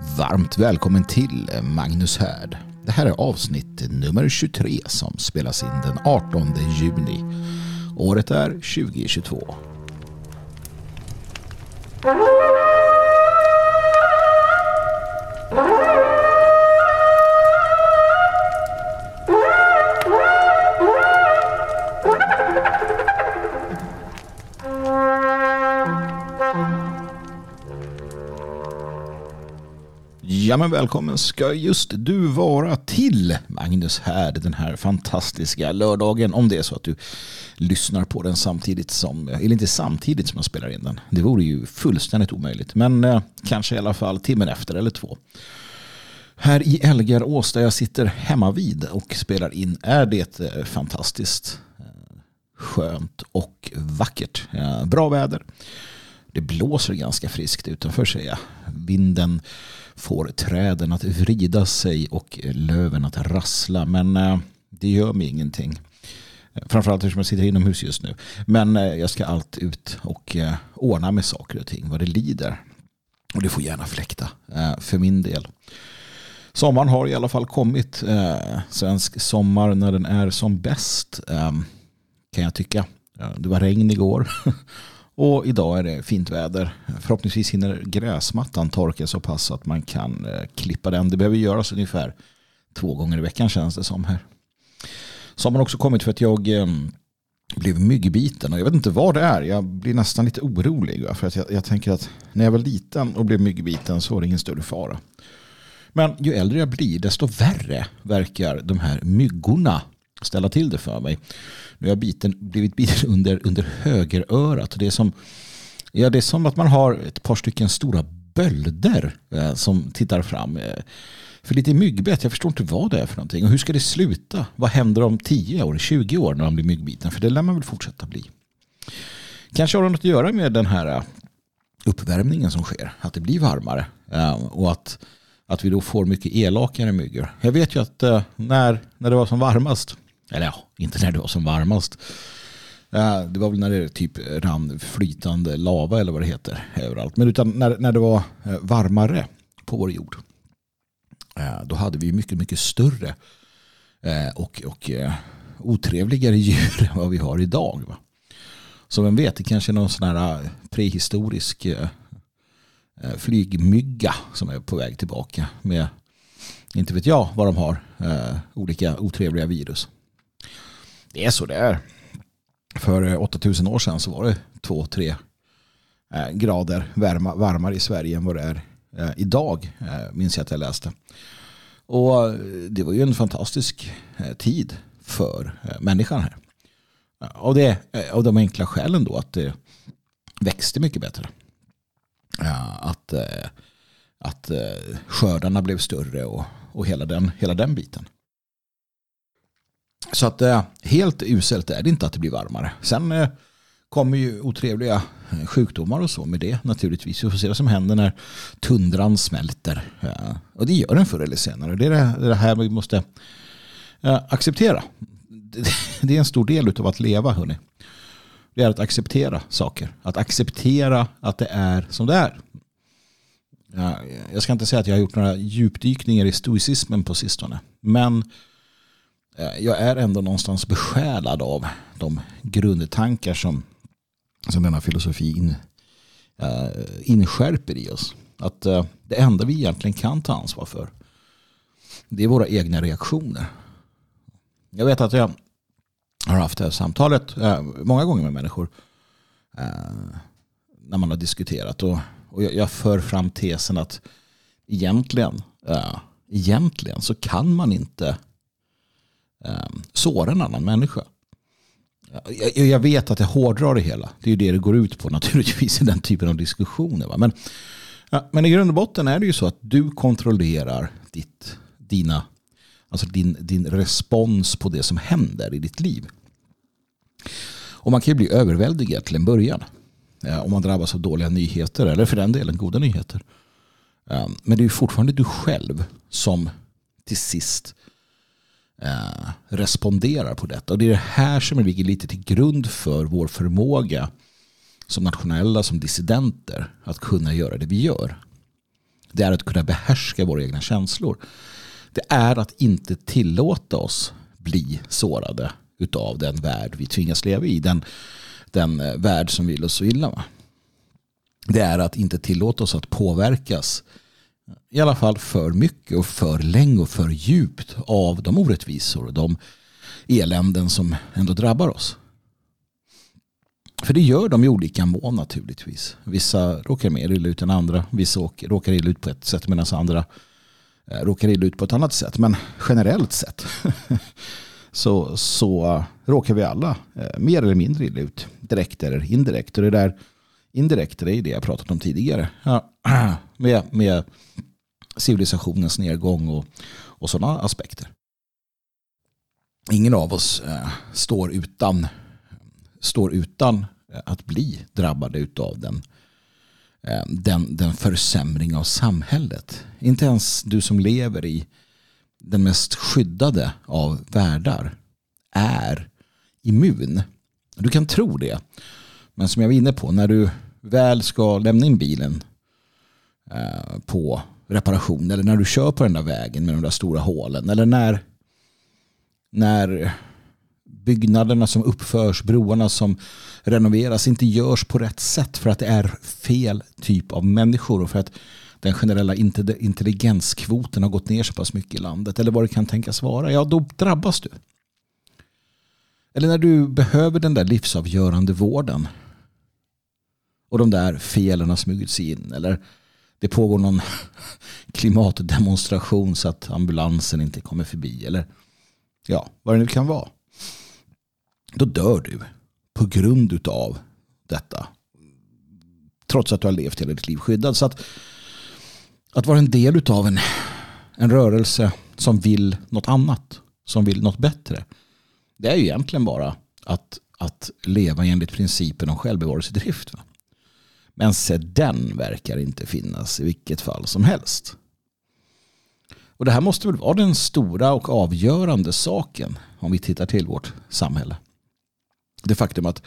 Varmt välkommen till Magnus Härd. Det här är avsnitt nummer 23 som spelas in den 18 juni. Året är 2022. Ja men välkommen ska just du vara till Magnus Härd den här fantastiska lördagen. Om det är så att du lyssnar på den samtidigt som, eller inte samtidigt som jag spelar in den. Det vore ju fullständigt omöjligt. Men eh, kanske i alla fall timmen efter eller två. Här i Elgarås där jag sitter hemma vid och spelar in är det eh, fantastiskt eh, skönt och vackert. Bra väder. Det blåser ganska friskt utanför säger jag. Vinden får träden att vrida sig och löven att rassla. Men eh, det gör mig ingenting. Framförallt eftersom jag sitter inomhus just nu. Men eh, jag ska allt ut och eh, ordna med saker och ting vad det lider. Och det får gärna fläkta för min del. Sommaren har i alla fall kommit. Svensk sommar när den är som bäst kan jag tycka. Det var regn igår. Och idag är det fint väder. Förhoppningsvis hinner gräsmattan torka så pass att man kan eh, klippa den. Det behöver göras ungefär två gånger i veckan känns det som här. Så har man också kommit för att jag eh, blev myggbiten och jag vet inte vad det är. Jag blir nästan lite orolig för att jag, jag tänker att när jag var liten och blev myggbiten så var det ingen större fara. Men ju äldre jag blir desto värre verkar de här myggorna ställa till det för mig. Nu har jag biten, blivit biten under, under högerörat. Det är, som, ja, det är som att man har ett par stycken stora bölder eh, som tittar fram. Eh, för lite myggbett, jag förstår inte vad det är för någonting. Och hur ska det sluta? Vad händer om 10 år, 20 år när man blir myggbiten? För det lär man väl fortsätta bli. Kanske har det något att göra med den här eh, uppvärmningen som sker. Att det blir varmare. Eh, och att, att vi då får mycket elakare myggor. Jag vet ju att eh, när, när det var som varmast eller ja, inte när det var som varmast. Det var väl när det typ rann flytande lava eller vad det heter överallt. Men utan när, när det var eh, varmare på vår jord. Eh, då hade vi mycket, mycket större eh, och, och otrevligare djur än vad vi har idag. Så vem vet, det kanske är någon sån här prehistorisk flygmygga som är på väg tillbaka med, inte vet jag vad de har, olika otrevliga virus. Det är så det är. För eh, 8000 år sedan så var det 2-3 eh, grader varma, varmare i Sverige än vad det är eh, idag. Minns jag att jag läste. Och det var ju en fantastisk tid för människan här. Av, det, av de enkla skälen då att det växte mycket bättre. Att, att skördarna blev större och, och hela, den, hela den biten. Så att eh, helt uselt är det inte att det blir varmare. Sen eh, kommer ju otrevliga eh, sjukdomar och så med det naturligtvis. Vi får se vad som händer när tundran smälter. Och det gör den förr eller senare. Det är det här vi måste acceptera. Det är en stor del av att leva. Hörni. Det är att acceptera saker. Att acceptera att det är som det är. Jag ska inte säga att jag har gjort några djupdykningar i stoicismen på sistone. Men Eh, jag är ändå någonstans besjälad av de grundtankar som, som denna filosofi in, eh, inskärper i oss. Att uh, det enda vi egentligen kan ta ansvar för det är våra egna reaktioner. Jag vet att jag har haft det här samtalet uh, många gånger med människor när man har diskuterat och, och jag, jag för fram tesen att egentligen, egentligen så kan man inte Ehm, såra en annan människa. Jag, jag, vet att jag hårdrar det hela. Det är ju det det går ut på naturligtvis i den typen av diskussioner. Va? Men, ja, men i grund och botten är det ju så att du kontrollerar ditt, dina, alltså din, din respons på det som händer i ditt liv. Och man kan ju bli överväldigad till en början. Eh, om man drabbas av dåliga nyheter eller för den delen goda nyheter. Ehm, men det är ju fortfarande du själv som till sist eh, responderar på detta. Och det är det här som ligger lite till grund för vår förmåga som nationella, som dissidenter, att kunna göra det vi gör. Det är att kunna behärska våra egna känslor. Det är att inte tillåta oss bli sårade utav den värld vi tvingas leva i. Den, den eh, värld som vill oss så illa. Va? Det är att inte tillåta oss att påverkas i alla fall för mycket och för länge och för djupt av de orättvisor och de eländen som ändå drabbar oss. För det gör de i olika mån naturligtvis. Vissa råkar mer illa ut än andra. Vissa råkar illa ut på ett sätt medan andra eh, råkar illa ut på ett annat sätt. Men generellt sett så, så råkar vi alla eh, mer eller mindre illa ut. Direkt eller indirekt. Och det där indirekt det är det jag pratat om tidigare. Med, med civilisationens nedgång och, och sådana aspekter. Ingen av oss eh, står utan står utan att bli drabbade av den, eh, den, den försämring av samhället. Inte ens du som lever i den mest skyddade av världar är immun. Du kan tro det. Men som jag var inne på, när du väl ska lämna in bilen eh, på reparation eller när du kör på den där vägen med de där stora hålen eller när, när byggnaderna som uppförs, broarna som renoveras inte görs på rätt sätt för att det är fel typ av människor och för att den generella intelligenskvoten har gått ner så pass mycket i landet eller vad det kan tänkas vara, ja då drabbas du. Eller när du behöver den där livsavgörande vården och de där felen har smugit sig in eller det pågår någon klimatdemonstration så att ambulansen inte kommer förbi eller ja, vad det nu kan vara då dör du på grund av detta. Trots att du har levt hela ditt liv skyddad. Så att, att vara en del av en, en rörelse som vill något annat, som vill något bättre. Det är ju egentligen bara att, att leva enligt principen om självbevarelsedrift. Men se den verkar inte finnas i vilket fall som helst. Och det här måste väl vara den stora och avgörande saken om vi tittar till vårt samhälle det faktum att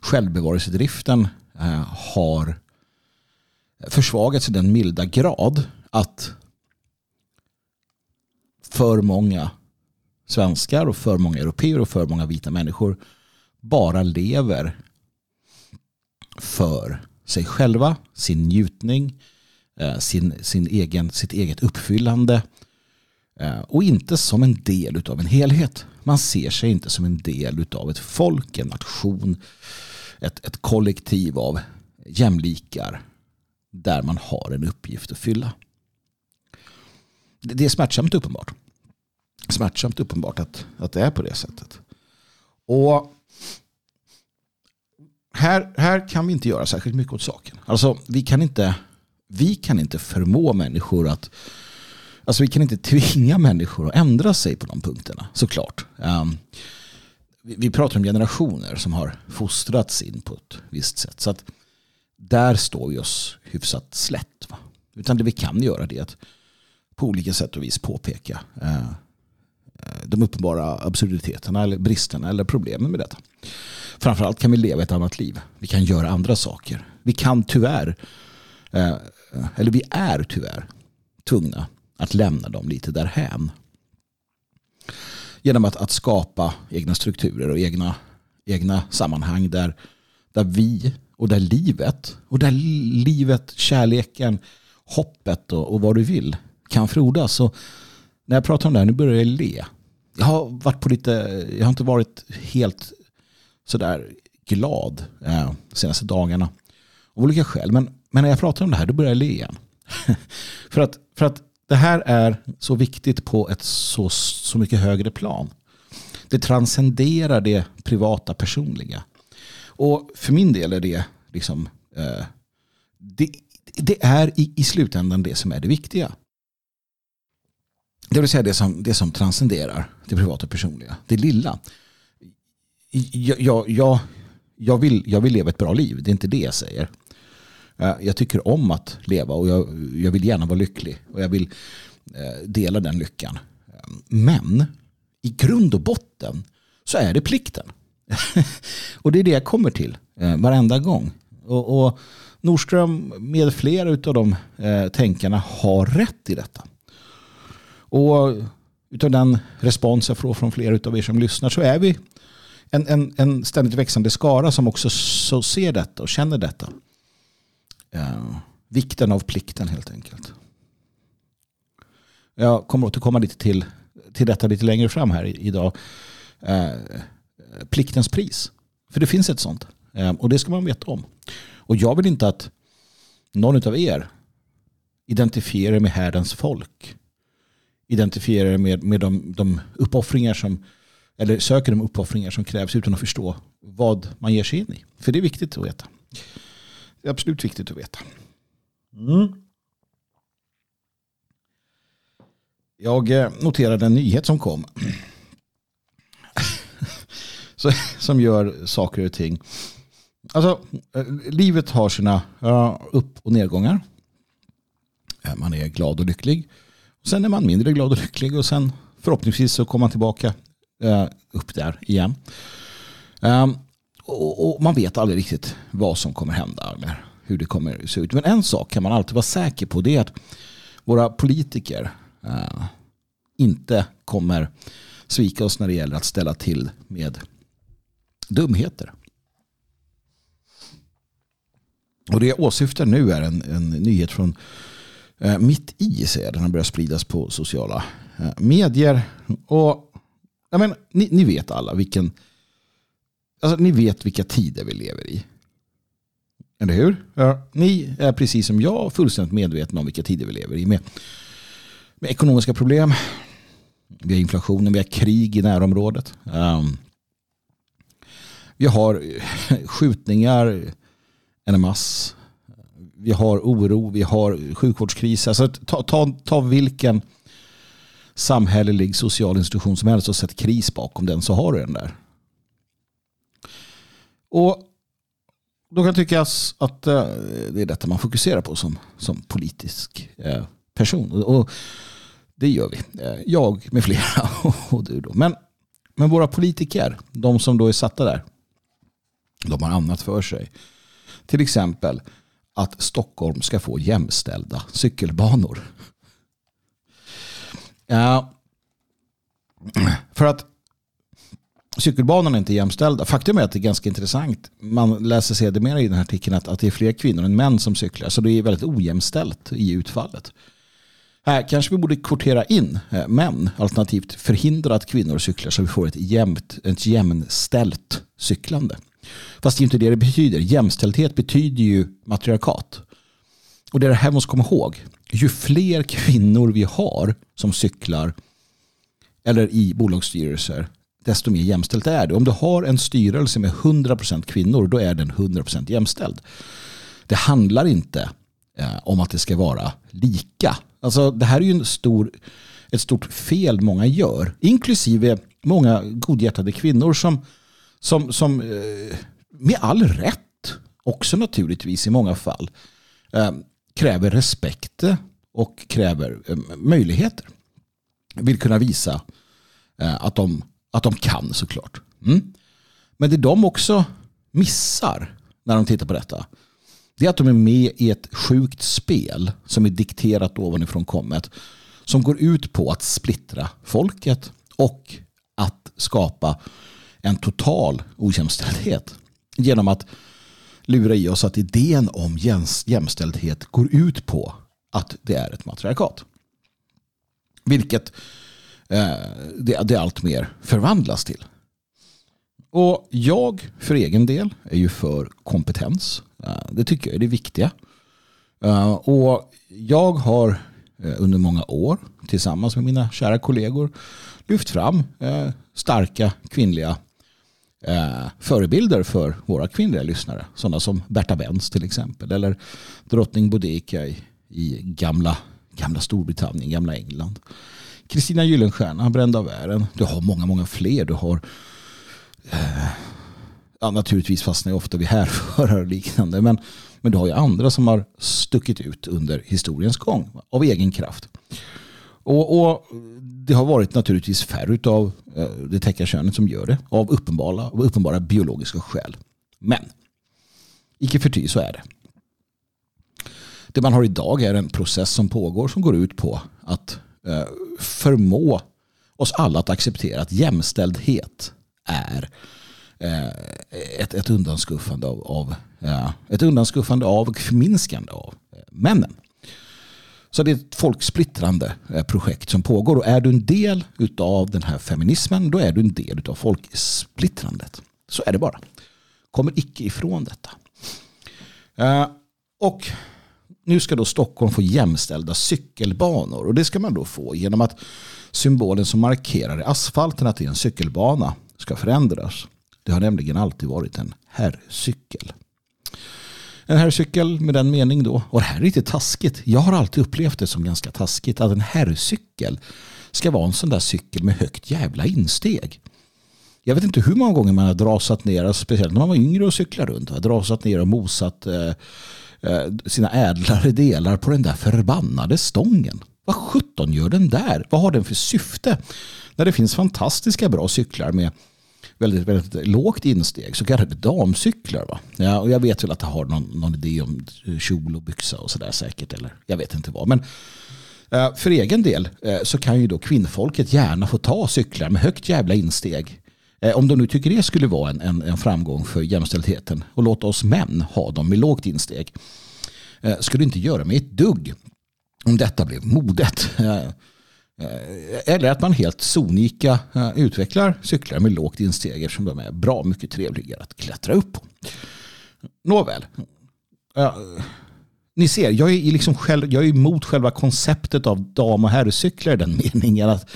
självbevarelsedriften eh, har försvagats i den milda grad att för många svenskar och för många europeer och för många vita människor bara lever för sig själva, sin njutning, eh, sin, sin egen, sitt eget uppfyllande eh, och inte som en del av en helhet. Man ser sig inte som en del av ett folk, en nation, ett, ett kollektiv av jämlikar där man har en uppgift att fylla. Det är smärtsamt uppenbart. Smärtsamt uppenbart att, att det är på det sättet. Och här, här kan vi inte göra särskilt mycket åt saken. Alltså, vi, kan inte, vi kan inte förmå människor att Alltså vi kan inte tvinga människor att ändra sig på de punkterna, såklart. Um, vi, vi pratar om generationer som har fostrats in på ett visst sätt. Så att där står vi oss hyfsat slätt. Va? Utan det vi kan göra är att på olika sätt och vis påpeka uh, Eh, de uppenbara absurditeterna eller bristerna eller problemen med detta. Framförallt kan vi leva ett annat liv. Vi kan göra andra saker. Vi kan tyvärr, eh, eller vi är tyvärr tvungna att lämna dem lite därhän. Genom att, att skapa egna strukturer och egna, egna sammanhang där, där vi och där livet och där livet, kärleken, hoppet och, och vad du vill kan frodas. Och när jag pratar om det här, nu börjar jag le. Jag har varit på lite, jag har inte varit helt sådär glad eh, senaste dagarna. Av olika skäl. Men, men när jag pratar om det här, då börjar jag le igen. för, att, för att det här är så viktigt på ett så, så mycket högre plan. Det transcenderar det privata personliga. Och för min del är det liksom eh, det, det, är i, i slutändan det som är det viktiga. Det vill säga det som, det som transcenderar det privata personliga. Det lilla. Jag, jag, jag, jag, vill, jag vill leva ett bra liv. Det är inte det jag säger. Eh, jag tycker om att leva och jag, jag vill gärna vara lycklig. Och jag vill eh, dela den lyckan. Eh, men i grund och botten så är det plikten. och det är det jag kommer till varenda gång. Och, och Nordström med flera av de eh, tänkarna har rätt i detta. Och utav den respons jag får från flera av er som lyssnar så är vi en, en, en ständigt växande skara som också så ser detta och känner detta. Eh, vikten av plikten helt enkelt. Jag kommer återkomma lite till, till detta lite längre fram här idag. Eh, pliktens pris. För det finns ett sånt. Eh, och det ska man veta om. Och jag vill inte att någon av er identifierar med härdens folk. Identifierar med, med de, de uppoffringar som eller söker de uppoffringar som krävs utan att förstå vad man ger sig in i. För det är viktigt att veta. Det är absolut viktigt att veta. Mm. Jag eh, noterade en nyhet som kom. som gör saker och ting. Alltså, eh, livet har sina upp och nedgångar. Eh, man är glad och lycklig. Sen är man mindre glad och lycklig och sen förhoppningsvis så kommer man tillbaka eh, upp där igen. Eh, och man vet aldrig riktigt vad som kommer hända eller hur det kommer se ut. Men en sak kan man alltid vara säker på det är att våra politiker eh, inte kommer svika oss när det gäller att ställa till med dumheter. Och det jag åsyftar nu är en, en nyhet från mitt i, säger den har börjat spridas på sociala eh, medier. Och ja, men, ni, ni vet alla vilken, alltså, ni vet vilka tider vi lever i. Eller hur? Ja. Ni är precis som jag fullständigt medvetna om vilka tider vi lever i. Med, med ekonomiska problem, vi har inflationen, vi har krig i närområdet. Um, vi har skjutningar en mass. Vi har oro, vi har sjukvårdskris. Alltså ta, ta, ta vilken samhällelig social institution som helst och sätt kris bakom den så har du den där. Och då kan tyckas att eh, det är detta man fokuserar på som, som politisk eh, person. Och det gör vi. Eh, jag med flera och du då. Men, men våra politiker, de som då är satta där, de har annat för sig. Till exempel att Stockholm ska få jämställda cykelbanor. Ja, för att cykelbanorna är inte jämställda. Faktum är att det är ganska intressant. Man läser sedermera i den här artikeln att, att det är fler kvinnor än män som cyklar. Så det är väldigt ojämställt i utfallet. Här kanske vi borde kvotera in eh, män alternativt förhindra att kvinnor cyklar så vi får ett, jämnt, ett jämställt cyklande. Fast det är inte det det betyder. Jämställdhet betyder ju matriarkat. Och det är det här vi måste komma ihåg. Ju fler kvinnor vi har som cyklar eller i bolagsstyrelser desto mer jämställt är det. Om du har en styrelse med 100% kvinnor då är den 100% jämställd. Det handlar inte eh, om att det ska vara lika. Alltså, det här är ju en stor, ett stort fel många gör. Inklusive många godhjärtade kvinnor som, som, som eh, med all rätt också naturligtvis i många fall eh, kräver respekt och kräver eh, möjligheter. Vill kunna visa att de att de kan såklart. Mm. Men det de också missar när de tittar på detta det är att de är med i ett sjukt spel som är dikterat ovanifrån kommet som går ut på att splittra folket och att skapa en total ojämställdhet genom att lura i oss att idén om jämställdhet går ut på att det är ett matriarkat. Vilket Eh, det, det allt mer förvandlas till. Och jag för egen del är ju för kompetens. Eh, det tycker jag är det viktiga. Eh, och jag har eh, under många år tillsammans med mina kära kollegor lyft fram starka kvinnliga Eh, förebilder för våra kvinnliga lyssnare. Sådana som Berta Benz till exempel. Eller drottning Boudica i, i gamla, gamla Storbritannien, gamla England. Kristina Gyllenstierna, Brända av ären. Du har många, många fler. Du har eh, ja, naturligtvis fastnar jag ofta vid härförare och liknande. Men, men du har ju andra som har stuckit ut under historiens gång av egen kraft. Och, och det har varit naturligtvis färre av Eh, det täcka könet som gör det av uppenbara, av uppenbara biologiska skäl. Men icke förty så är det. Det man har idag är en process som pågår som går ut på att eh, förmå oss alla att acceptera att jämställdhet är eh, ett, ett undanskuffande av, av eh, ett undanskuffande av och förminskande av männen. Så det är ett folksplittrande eh, projekt som pågår och är du en del av den här feminismen då är du en del av folksplittrandet. Så är det bara. Kommer icke ifrån detta. Eh, och nu ska då Stockholm få jämställda cykelbanor och det ska man då få genom att symbolen som markerar i asfalten att det är en cykelbana ska förändras. Det har nämligen alltid varit en herrcykel. En herrcykel med den mening då, och det här är lite taskigt. Jag har alltid upplevt det som ganska taskigt att en herrcykel ska vara en sån där cykel med högt jävla insteg. Jag vet inte hur många gånger man har drasat ner, alltså speciellt när man var yngre och cyklade runt, har drasat ner och mosat eh, eh, sina ädlare delar på den där förbannade stången. Vad sjutton gör den där? Vad har den för syfte? När det finns fantastiska bra cyklar med väldigt, väldigt lågt insteg, så kallade damcyklar. Va? Ja, och jag vet väl att det har någon, någon idé om eh, kjol och byxa och sådär säkert. Eller jag vet inte vad. Men eh, för egen del eh, så kan ju då kvinnfolket gärna få ta cyklar med högt jävla insteg. Eh, om de nu tycker det skulle vara en, en, en framgång för jämställdheten och låta oss män ha dem med lågt insteg. Eh, skulle inte göra mig ett dugg om detta blev modet. Eh, Eh, eller att man helt sonika eh, utvecklar cyklar med lågt insteg eftersom de är bra mycket trevligare att klättra upp på. Nåväl. Ni ser, jag är, liksom själv, jag är emot själva konceptet av dam och herrcyklar i den meningen att,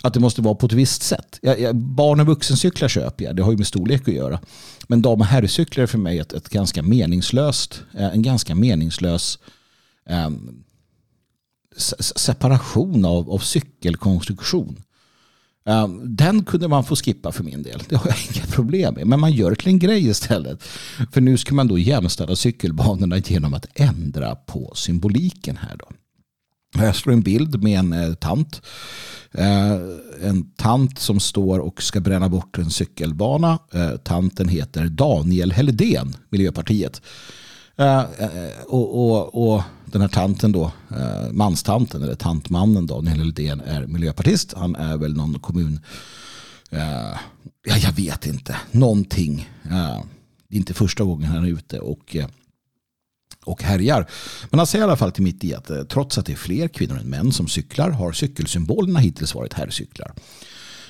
att det måste vara på ett visst sätt. Jag, jag, barn och vuxencyklar köper jag, det har ju med storlek att göra. Men dam och herrcyklar är för mig ett, ett ganska meningslöst, eh, en ganska meningslös um, separation av, av cykelkonstruktion. Eh, den kunde man få skippa för min del. Det har jag inga problem med. Men man gör det till en grej istället. För nu ska man då jämställa cykelbanorna genom att ändra på symboliken här då. Här står en bild med en eh, tant. Eh, en tant som står och ska bränna bort en cykelbana. Tanten heter Daniel Helldén, Miljöpartiet. Och, och, och, den här tanten då, eh, manstanten eller tantmannen Daniel Helldén är miljöpartist. Han är väl någon kommun, eh, ja jag vet inte, någonting. Eh, det är inte första gången han är ute och eh, och härjar. Men han säger i alla fall till mitt i att trots att det är fler kvinnor än män som cyklar har cykelsymbolerna hittills varit herrcyklar.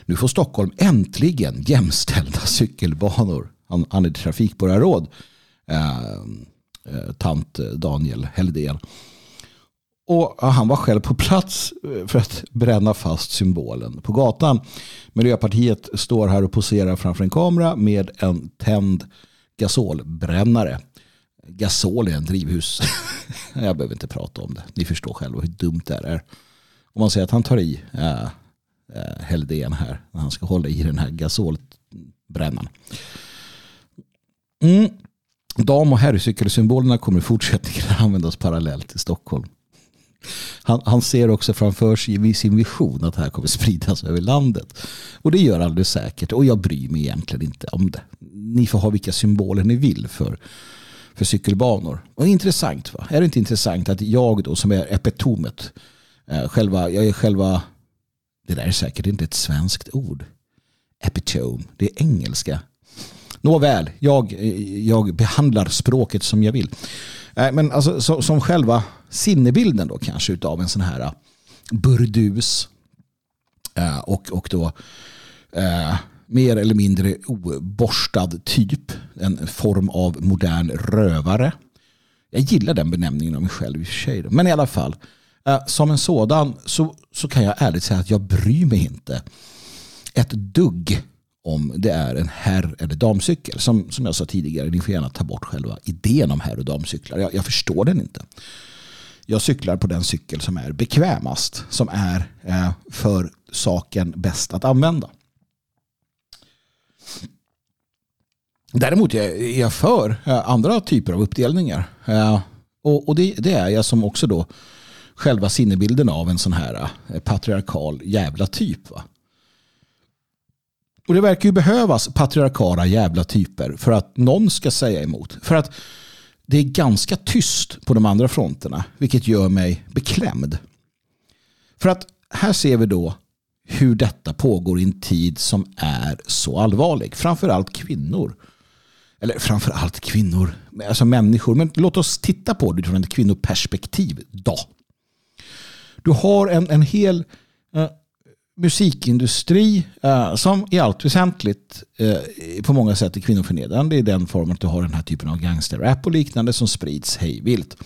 Nu får Stockholm äntligen jämställda cykelbanor. Han, han är trafikborgarråd. Eh, Eh, tant Daniel Helldén. Och han var själv på plats eh, för att bränna fast symbolen på gatan. Miljöpartiet står här och poserar framför en kamera med en tänd gasolbrännare. Gasol är en drivhus. Jag behöver inte prata om det. Ni förstår själva hur dumt det är. Om man säger att han tar i eh, äh, äh, Helldén här när han ska hålla i den här gasolbrännaren. Mm. Dam och herrcykelsymbolerna kommer i fortsättningen användas parallellt i Stockholm. Han, han, ser också framför sig i sin vision att det här kommer spridas över landet. Och det gör alldeles säkert. Och jag bryr mig egentligen inte om det. Ni får ha vilka symboler ni vill för, för cykelbanor. Och intressant va? Är det inte intressant att jag då som är epitomet, eh, själva, jag är själva, det där är säkert inte ett svenskt ord. Epitome, det är engelska. Nåväl, jag, jag behandlar språket som jag vill. Eh, men alltså, så, som själva sinnebilden då kanske utav en sån här eh, burdus eh, och, och då eh, mer eller mindre oborstad typ. En form av modern rövare. Jag gillar den benämningen av mig själv i och för sig. Men i alla fall, som en sådan så, så kan jag ärligt säga att jag bryr mig inte ett dugg om det är en herr eller damcykel. Som, som jag sa tidigare, ni får gärna ta bort själva idén om herr och damcyklar. Jag, jag förstår den inte. Jag cyklar på den cykel som är bekvämast. Som är eh, för saken bäst att använda. Däremot är jag för eh, andra typer av uppdelningar. Eh, och, det, är jag som också då själva sinnebilden av en sån här eh, patriarkal jävla typ. Och det verkar ju behövas patriarkala jävla typer för att någon ska säga emot. För att det är ganska tyst på de andra fronterna, vilket gör mig beklämd. För att här ser vi då hur detta pågår i en tid som är så allvarlig. Framförallt kvinnor. Eller framförallt kvinnor, alltså människor. Men låt oss titta på det från ett kvinnoperspektiv då. Du har en, en hel eh, musikindustri eh, som i allt väsentligt eh, på många sätt är kvinnoförnedrande i den formen att du har den här typen av gangsterrap och liknande som sprids hejvilt.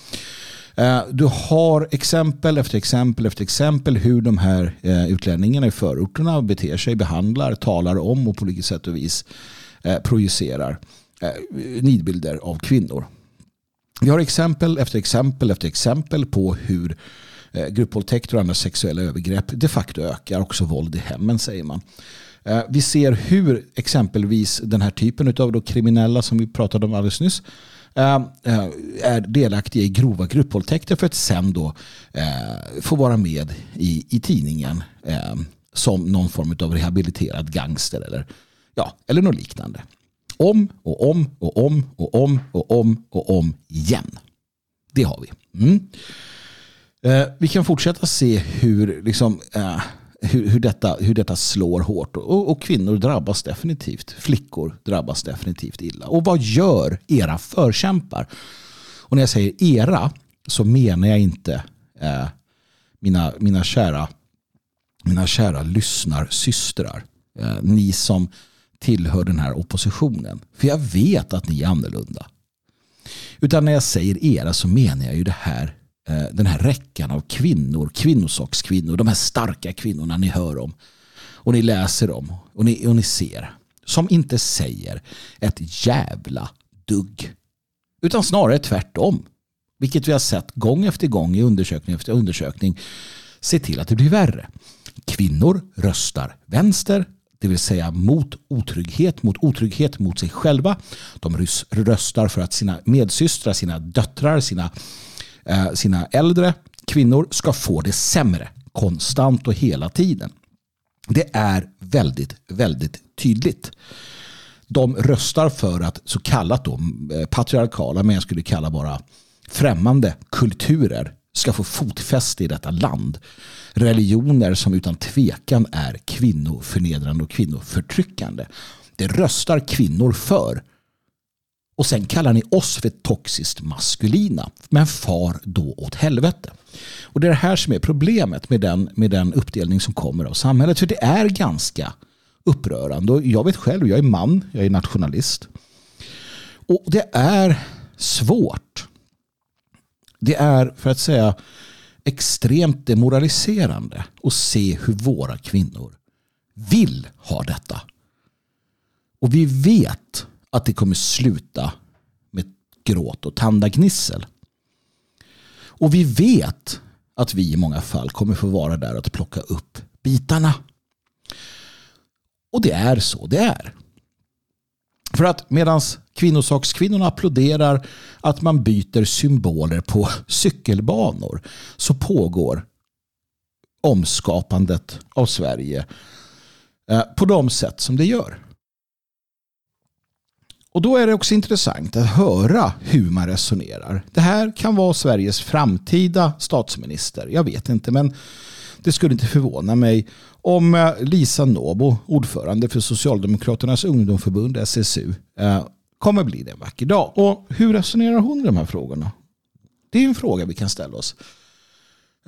Eh, du har exempel efter exempel efter exempel hur de här eh, utlänningarna i förorterna beter sig, behandlar, talar om och på olika sätt och vis eh, projicerar eh, nidbilder av kvinnor. Vi har exempel efter exempel efter exempel på hur Eh, gruppvåldtäkter och andra sexuella övergrepp de facto ökar. Också våld i hemmen säger man. Eh, vi ser hur exempelvis den här typen av kriminella som vi pratade om alldeles nyss eh, är delaktiga i grova gruppvåldtäkter för att sen då få vara med i, i tidningen som någon form av rehabiliterad gangster eller, ja, eller något liknande. Om och om och om och om och om och om igen. Det har vi. Mm. Eh, vi kan fortsätta se hur liksom, eh, hur, hur, detta, hur detta slår hårt. Och, och, kvinnor drabbas definitivt. Flickor drabbas definitivt illa. Och vad gör era förkämpar? Och när jag säger era så menar jag inte eh, mina, mina, kära, mina kära lyssnarsystrar. Eh, ni som tillhör den här oppositionen. För jag vet att ni är annorlunda. Utan när jag säger era så menar jag ju det här Eh, den här räckan av kvinnor, kvinnosakskvinnor, de här starka kvinnorna ni hör om och ni läser om och ni, och ni ser som inte säger ett jävla dugg utan snarare tvärtom vilket vi har sett gång efter gång i undersökning efter undersökning se till att det blir värre. Kvinnor röstar vänster, det vill säga mot otrygghet, mot otrygghet mot sig själva. De röstar för att sina medsystrar, sina döttrar, sina Eh, sina äldre kvinnor ska få det sämre konstant och hela tiden. Det är väldigt, väldigt tydligt. De röstar för att så kallat då, eh, patriarkala, men jag skulle kalla bara främmande kulturer ska få fotfäste i detta land. Religioner som utan tvekan är kvinnoförnedrande och kvinnoförtryckande. Det röstar kvinnor för och sen kallar ni oss för toxiskt maskulina. Men far då åt helvete. Och det är det här som är problemet med den, med den uppdelning som kommer av samhället. För det är ganska upprörande. Och jag vet själv, jag är man, jag är nationalist. Och det är svårt. Det är, för att säga, extremt demoraliserande att se hur våra kvinnor vill ha detta. Och vi vet att det kommer sluta med gråt och tandagnissel. Och vi vet att vi i många fall kommer få vara där och plocka upp bitarna. Och det är så det är. För att medan kvinnosakskvinnorna applåderar att man byter symboler på cykelbanor så pågår omskapandet av Sverige eh, på de sätt som det gör. Och då är det också intressant att höra hur man resonerar. Det här kan vara Sveriges framtida statsminister. Jag vet inte, men det skulle inte förvåna mig om eh, Lisa Nobo, ordförande för Socialdemokraternas ungdomsförbund SSU, eh, kommer bli det en vacker dag. Och hur resonerar hon i de här frågorna? Det är en fråga vi kan ställa oss.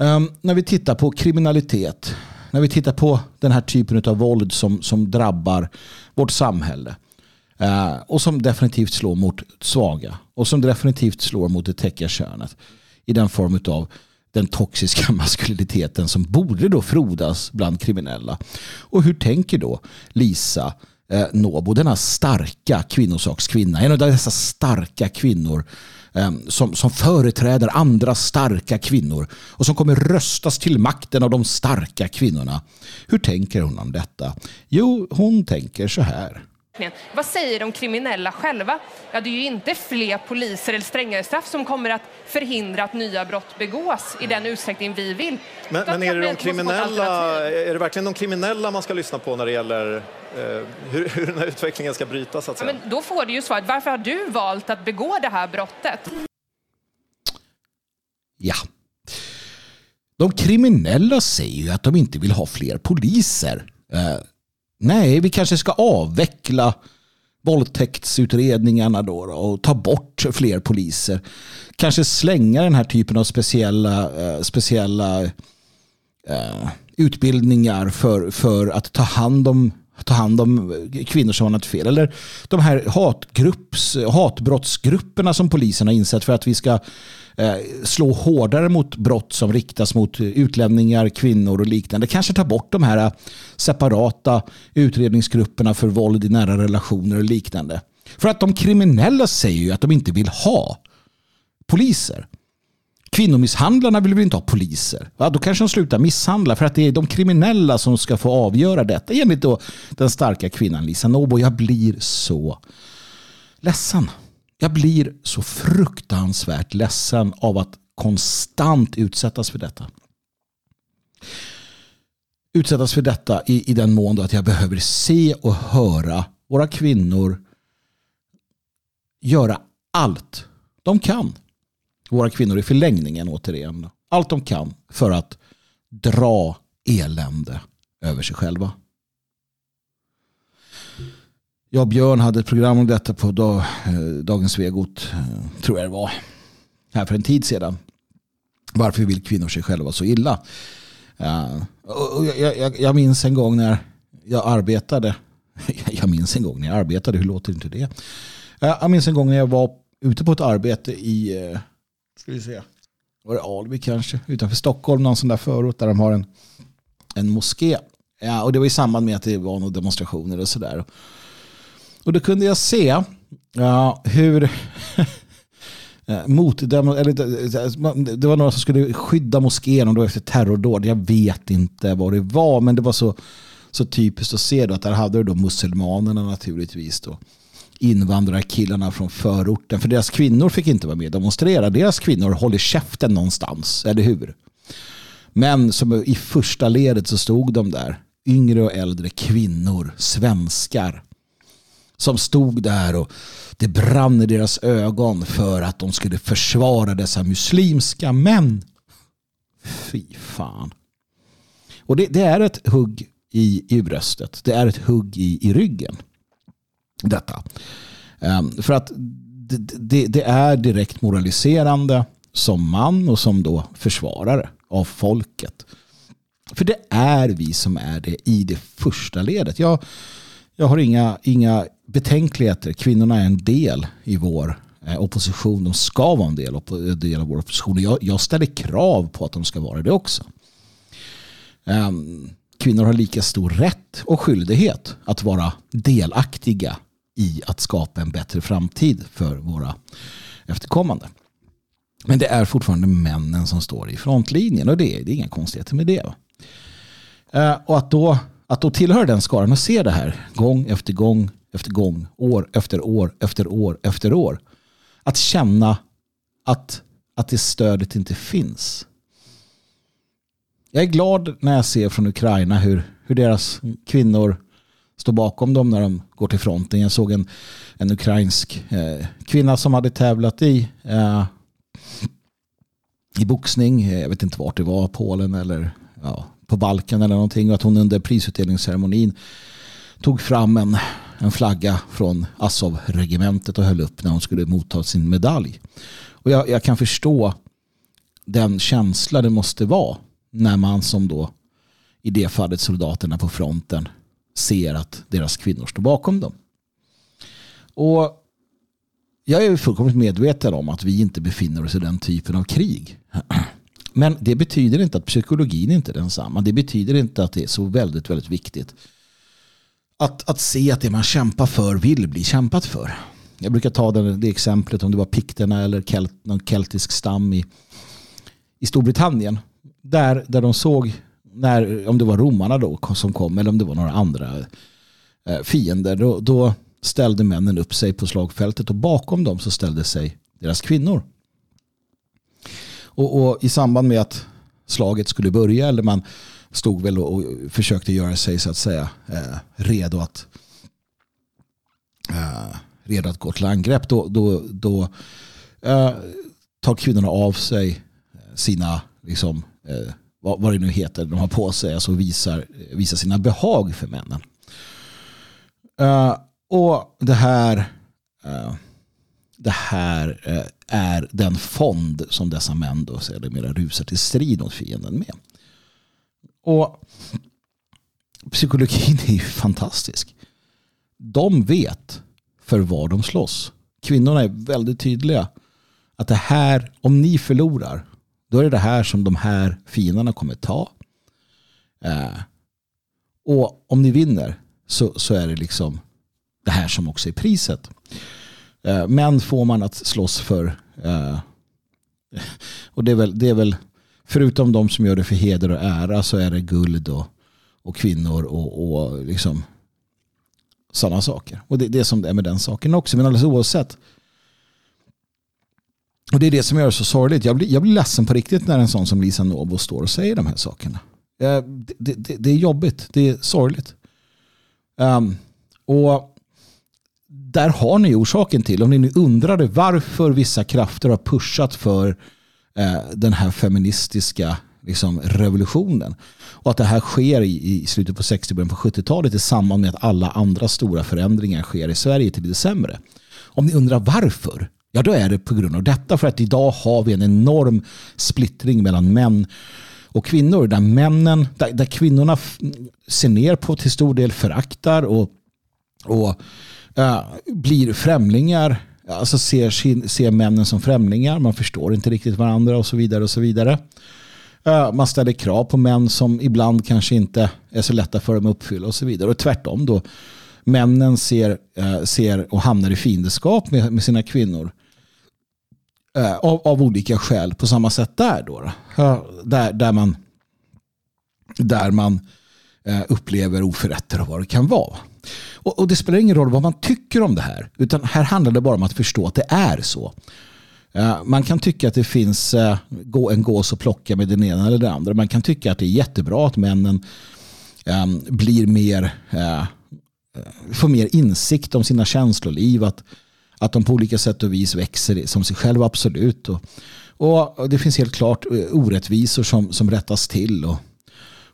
Ehm, när vi tittar på kriminalitet, när vi tittar på den här typen av våld som, som drabbar vårt samhälle Eh, och som definitivt slår mot svaga. Och som definitivt slår mot det täckiga könet. I den form av den toxiska maskuliniteten som borde då frodas bland kriminella. Och hur tänker då Lisa eh, Nobo, denna starka kvinnosakskvinna, en av dessa starka kvinnor eh, som, som företräder andra starka kvinnor och som kommer röstas till makten av de starka kvinnorna. Hur tänker hon om detta? Jo, hon tänker så här. Vad säger de kriminella själva? Ja, det är ju inte fler poliser eller strängare straff som kommer att förhindra att nya brott begås i den utsträckning vi vill. Men, men är, det de kriminella, är det verkligen de kriminella man ska lyssna på när det gäller eh, hur, hur den här utvecklingen ska brytas? Så att säga? Ja, men då får du ju svaret, varför har du valt att begå det här brottet? Ja. De kriminella säger ju att de inte vill ha fler poliser. Eh, nej, vi kanske ska avveckla våldtäktsutredningarna då, och ta bort fler poliser. Kanske slänga den här typen av speciella, eh, speciella uh, utbildningar för, för att ta hand om ta hand om kvinnor som har något fel. Eller de här hatgrupps, hatbrottsgrupperna som polisen har insett för att vi ska Eh, slå hårdare mot brott som riktas mot utlänningar, kvinnor och liknande. Kanske ta bort de här eh, separata utredningsgrupperna för våld i nära relationer och liknande. För att de kriminella säger ju att de inte vill ha poliser. Kvinnomisshandlarna vill väl inte ha poliser? Ja, då kanske de slutar misshandla för att det är de kriminella som ska få avgöra detta. Enligt då den starka kvinnan Lisa Nobo. Jag blir så ledsen. Jag blir så fruktansvärt ledsen av att konstant utsättas för detta. Utsättas för detta i, i den mån att jag behöver se och höra våra kvinnor göra allt de kan våra kvinnor i förlängningen återigen. Allt de kan för att dra elände över sig själva. Jag och Björn hade ett program om detta på dag, eh, Dagens Vegot, eh, tror jag det var, här för en tid sedan. Varför vill kvinnor sig själva så illa? Uh, och jag, jag, jag minns en gång när jag arbetade, jag minns en gång när jag arbetade, hur låter inte det? Jag minns en gång när jag var ute på ett arbete i Ska vi se. Var det Alby kanske? Utanför Stockholm, någon sån där förort där de har en, en moské. Ja, och det var i samband med att det var några demonstrationer och sådär. Och då kunde jag se ja, hur eh, mot eller, eh, eh, det var några som skulle skydda moskén och då efter terrordåd. Jag vet inte vad det var, men det var så, så typiskt att se då att där hade du då muselmanerna naturligtvis. Då invandrarkillarna från förorten. För deras kvinnor fick inte vara med och demonstrera. Deras kvinnor håller käften någonstans, eller hur? Men som i första ledet så stod de där. Yngre och äldre kvinnor, svenskar. Som stod där och det brann i deras ögon för att de skulle försvara dessa muslimska män. Fy fan. Och det, det är ett hugg i, i bröstet. Det är ett hugg i, i ryggen detta. Um, för att det, det, det, är direkt moraliserande som man och som då försvarare av folket. För det är vi som är det i det första ledet. Jag, jag har inga, inga betänkligheter. Kvinnorna är en del i vår eh, opposition. De ska vara en del, del av vår opposition. Jag, jag ställer krav på att de ska vara det också. Um, kvinnor har lika stor rätt och skyldighet att vara delaktiga i att skapa en bättre framtid för våra efterkommande. Men det är fortfarande männen som står i frontlinjen och det är, det är inga konstigheter med det. Eh, och att då, att då tillhöra den skaran och se det här gång efter gång efter gång, år efter år efter år efter år. Att känna att, att det stödet inte finns. Jag är glad när jag ser från Ukraina hur, hur deras kvinnor står bakom dem när de går till fronten. Jag såg en, en ukrainsk eh, kvinna som hade tävlat i eh, i boxning. Jag vet inte vart det var, Polen eller ja, på Balkan eller någonting. Och att hon under prisutdelningsceremonin tog fram en, en flagga från Azov-regementet och höll upp när hon skulle motta sin medalj. Och jag, jag kan förstå den känsla det måste vara när man som då i det fallet soldaterna på fronten ser att deras kvinnor står bakom dem. Och jag är fullkomligt medveten om att vi inte befinner oss i den typen av krig. Men det betyder inte att psykologin inte är densamma. Det betyder inte att det är så väldigt, väldigt viktigt att, att se att det man kämpar för vill bli kämpat för. Jag brukar ta det, det exemplet om det var pikterna eller kelt, någon keltisk stam i, i Storbritannien. Där, där de såg när, om det var romarna då som kom eller om det var några andra eh, fiender, då, då, ställde männen upp sig på slagfältet och bakom dem så ställde sig deras kvinnor. Och, och i samband med att slaget skulle börja eller man stod väl och, försökte göra sig så att säga eh, redo att eh, redo att gå till angrepp då, då, då eh, tar kvinnorna av sig sina liksom, eh, vad, vad det nu heter de har på sig alltså visar, visar sina behag för männen. Eh, och det här, eh, det här eh, är den fond som dessa män då sedermera rusar till strid mot fienden med. Och psykologin är ju fantastisk. De vet för vad de slåss. Kvinnorna är väldigt tydliga. Att det här, om ni förlorar, då är det det här som de här fienderna kommer ta. Eh, och om ni vinner så, så är det liksom det här som också är priset. Eh, män får man att slåss för. Eh, och det är, väl, det är väl, förutom de som gör det för heder och ära så är det guld och, och kvinnor och, och liksom sådana saker. Och det, det är som det är med den saken också. Men alldeles oavsett. Och det är det som gör det så sorgligt. Jag blir, jag blir ledsen på riktigt när en sån som Lisa Novo står och säger de här sakerna. Det, det, det är jobbigt. Det är sorgligt. Um, och där har ni orsaken till. Om ni nu undrade varför vissa krafter har pushat för Eh, den här feministiska liksom, revolutionen. Och att det här sker i, i slutet på 60 början på 70-talet i samband med att alla andra stora förändringar sker i Sverige till det sämre. Om ni undrar varför, ja då är det på grund av detta. För att idag har vi en enorm splittring mellan män och kvinnor. Där männen, där, där kvinnorna ser ner på till stor del föraktar och, och äh, blir främlingar. Alltså ser, ser männen som främlingar. Man förstår inte riktigt varandra och så vidare. och så vidare. Eh, man ställer krav på män som ibland kanske inte är så lätta för dem att uppfylla och så vidare. Och tvärtom då. Männen ser, eh, ser och hamnar i fiendeskap med, med sina kvinnor. Eh, av, av, olika skäl på samma sätt där. Då, då. Där, där man, där man upplever oförrätter och vad det kan vara. Och, och, det spelar ingen roll vad man tycker om det här. Utan här handlar det bara om att förstå att det är så. Uh, man kan tycka att det finns uh, en gås att plocka med den ena eller den andra. Man kan tycka att det är jättebra att männen um, blir mer, uh, får mer insikt om sina känsloliv. Att, att de på olika sätt och vis växer som sig själva, absolut. Och, och det finns helt klart orättvisor som, som rättas till. Och,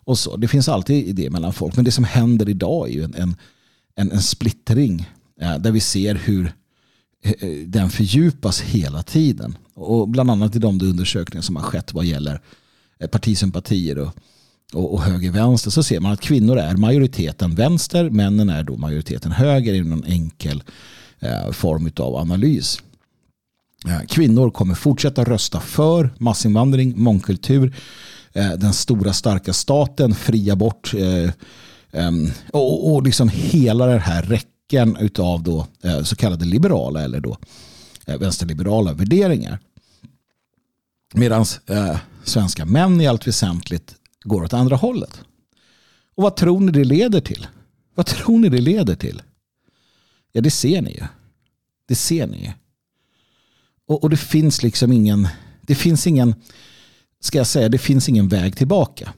och så. Det finns alltid det mellan folk. Men det som händer idag är ju en, en en, en splittring eh, där vi ser hur eh, eh, den fördjupas hela tiden. Och bland annat i de undersökningar som har skett vad gäller partisympatier och, och, och höger-vänster så ser man att kvinnor är majoriteten vänster, männen är då majoriteten höger i en enkel eh, form av analys. Kvinnor kommer fortsätta rösta för massinvandring, mångkultur, eh, den stora starka staten, fri abort, Ehm, och, och liksom hela den här räcken utav då, eh, så kallade liberala eller då eh, vänsterliberala värderingar. Medan eh, svenska män i allt väsentligt går åt andra hållet. Och vad tror ni det leder till? Vad tror ni det leder till? Ja, det ser ni ju. Det ser ni ju. Och, och det finns liksom ingen, det finns ingen, ska jag säga, det finns ingen väg tillbaka.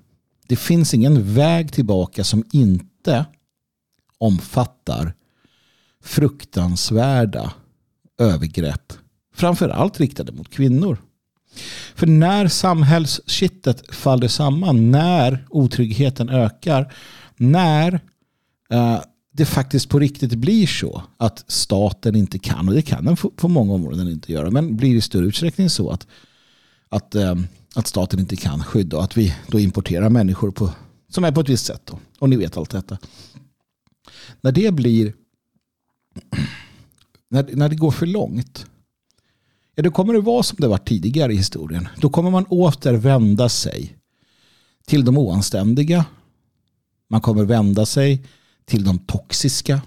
Det finns ingen väg tillbaka som inte omfattar fruktansvärda övergrepp. Framförallt riktade mot kvinnor. För när samhällskittet faller samman, när otryggheten ökar, när eh, det faktiskt på riktigt blir så att staten inte kan, och det kan den på många områden inte göra, men blir i större utsträckning så att, att eh, att staten inte kan skydda och att vi då importerar människor på, som är på ett visst sätt. Då. Och ni vet allt detta. När det blir när, när det går för långt ja, då kommer det vara som det var tidigare i historien. Då kommer man åter vända sig till de oanständiga. Man kommer vända sig till de toxiska.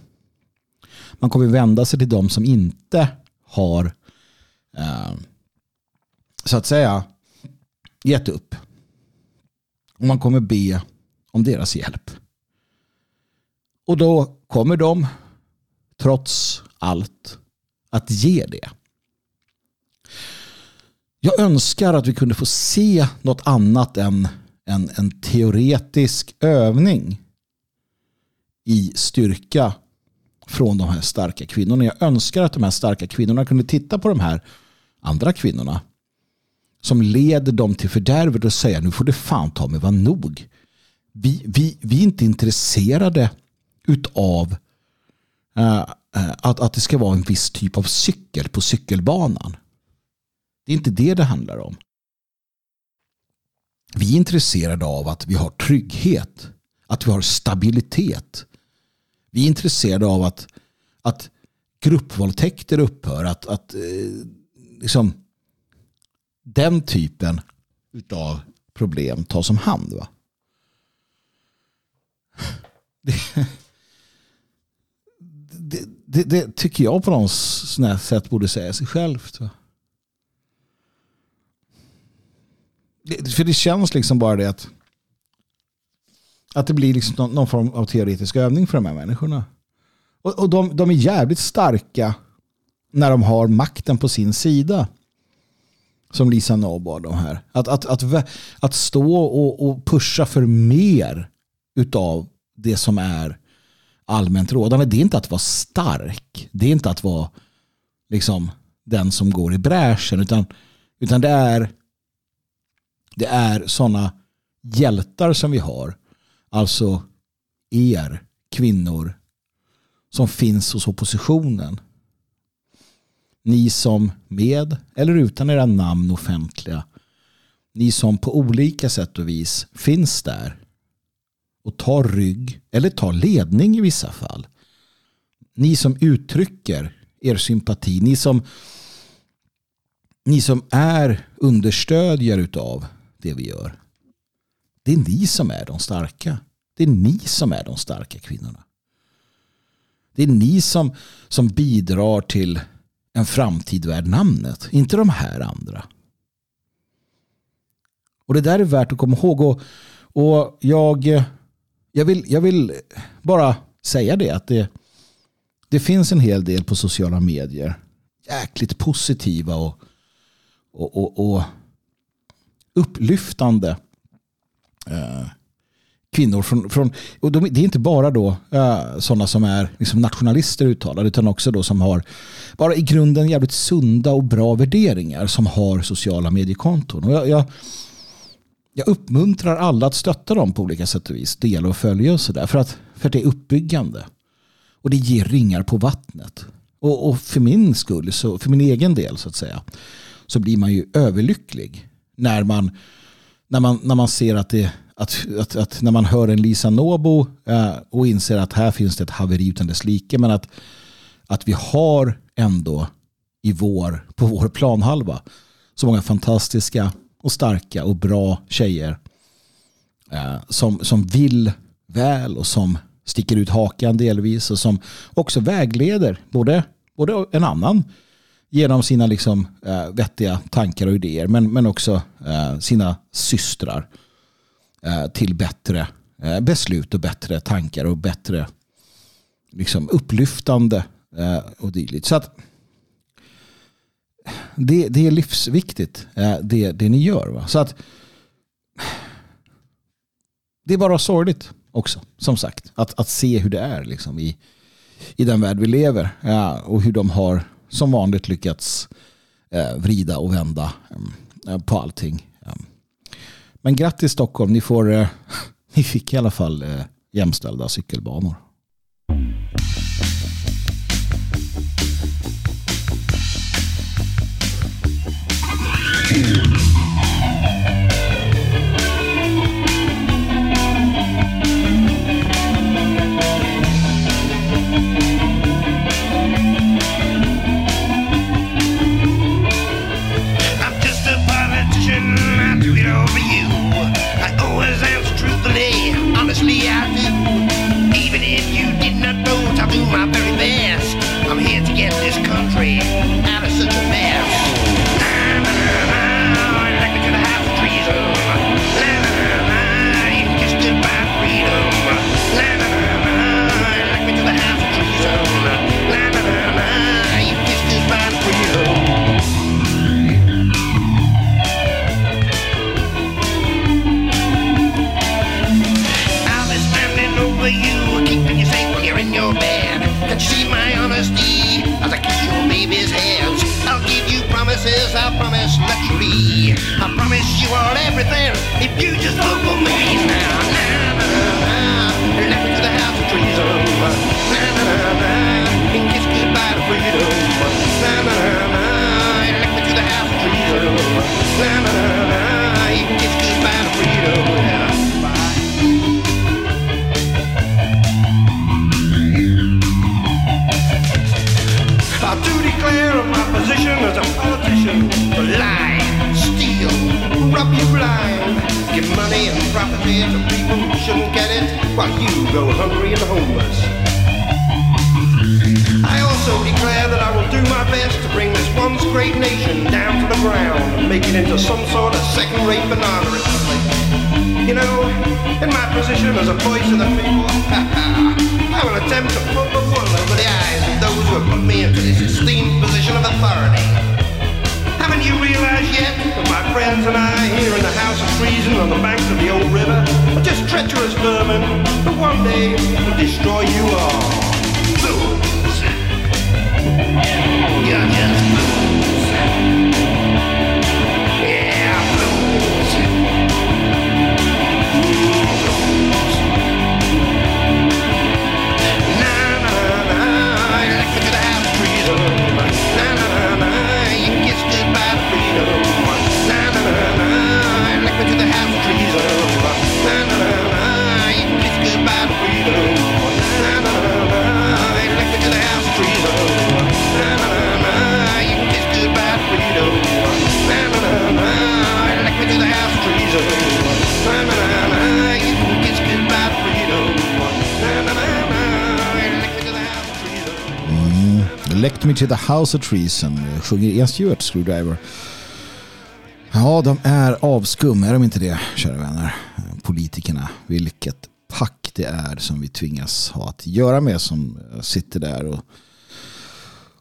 Man kommer vända sig till de som inte har eh, så att säga gett upp. Och man kommer be om deras hjälp. Och då kommer de trots allt att ge det. Jag önskar att vi kunde få se något annat än en, en teoretisk övning i styrka från de här starka kvinnorna. Jag önskar att de här starka kvinnorna kunde titta på de här andra kvinnorna som leder dem till fördärvet och säga nu får det fan ta mig vara nog. Vi, vi, vi är inte intresserade utav uh, uh, att, att det ska vara en viss typ av cykel på cykelbanan. Det är inte det det handlar om. Vi är intresserade av att vi har trygghet, att vi har stabilitet. Vi är intresserade av att, att gruppvåldtäkter upphör, att, att eh, liksom, den typen av problem tas om hand. Va? Det, det, det, det, tycker jag på något sätt borde säga sig självt. Va? för det känns liksom bara det att att det blir liksom någon, någon form av teoretisk övning för de här människorna. Och, och de, de är jävligt starka när de har makten på sin sida. Som Lisa Nobo de här. Att, att, att, att stå och, och pusha för mer utav det som är allmänt rådande. Det är inte att vara stark. Det är inte att vara liksom den som går i bräschen. Utan, utan det är det är sådana hjältar som vi har. Alltså er kvinnor som finns hos oppositionen. Ni som med eller utan era namn offentliga. Ni som på olika sätt och vis finns där och tar rygg eller tar ledning i vissa fall. Ni som uttrycker er sympati. Ni som, ni som är understödjare utav det vi gör. Det är ni som är de starka. Det är ni som är de starka kvinnorna. Det är ni som, som bidrar till en framtid värd namnet. Inte de här andra. Och det där är värt att komma ihåg. Och, och jag, jag, vill, jag vill bara säga det att det, det finns en hel del på sociala medier. Jäkligt positiva och, och, och, och upplyftande eh, kvinnor. Från, från, och de, det är inte bara då eh, uh, sådana som är liksom nationalister uttalade utan också då som har bara i grunden jävligt sunda och bra värderingar som har sociala mediekonton. Och jag, jag, jag uppmuntrar alla att stötta dem på olika sätt och vis. Dela och följa och sådär. För att, för att det är uppbyggande. Och det ger ringar på vattnet. Och, och, för min skull, så, för min egen del så att säga, så blir man ju överlycklig när man, när man, när man ser att det att, att, att när man hör en Lisa Nobo eh, och inser att här finns det ett haveri utan dess like men att, att vi har ändå i vår, på vår planhalva så många fantastiska och starka och bra tjejer eh, som, som vill väl och som sticker ut hakan delvis och som också vägleder både, både en annan genom sina liksom, eh, vettiga tankar och idéer men, men också eh, sina systrar. Eh, till bättre eh, beslut och bättre tankar och bättre liksom, upplyftande eh, och dylikt. Så att det, det är livsviktigt det, det ni gör. Va? Så att det är bara sorgligt också, som sagt. Att, att se hur det är liksom, i, i den värld vi lever. Ja, och hur de har som vanligt lyckats eh, vrida och vända eh, på allting. Men grattis Stockholm, ni, får, eh, ni fick i alla fall eh, jämställda cykelbanor. Mm. Rob you blind, give money and property to people who shouldn't get it, while you go hungry and homeless. I also declare that I will do my best to bring this once great nation down to the ground and make it into some sort of second-rate banana republic. You know, in my position as a voice of the people, I will attempt to pull the wool over the eyes of those who have put me into this esteemed position of authority. The banks of the old river are just treacherous vermin who one day will destroy you all? Fools! You're fools! Elect Me to the House of Treason eh, sjunger Ian Stewart, Screwdriver. Ja, de är avskum, är de inte det, kära vänner? Eh, politikerna, vilket pack det är som vi tvingas ha att göra med som eh, sitter där och,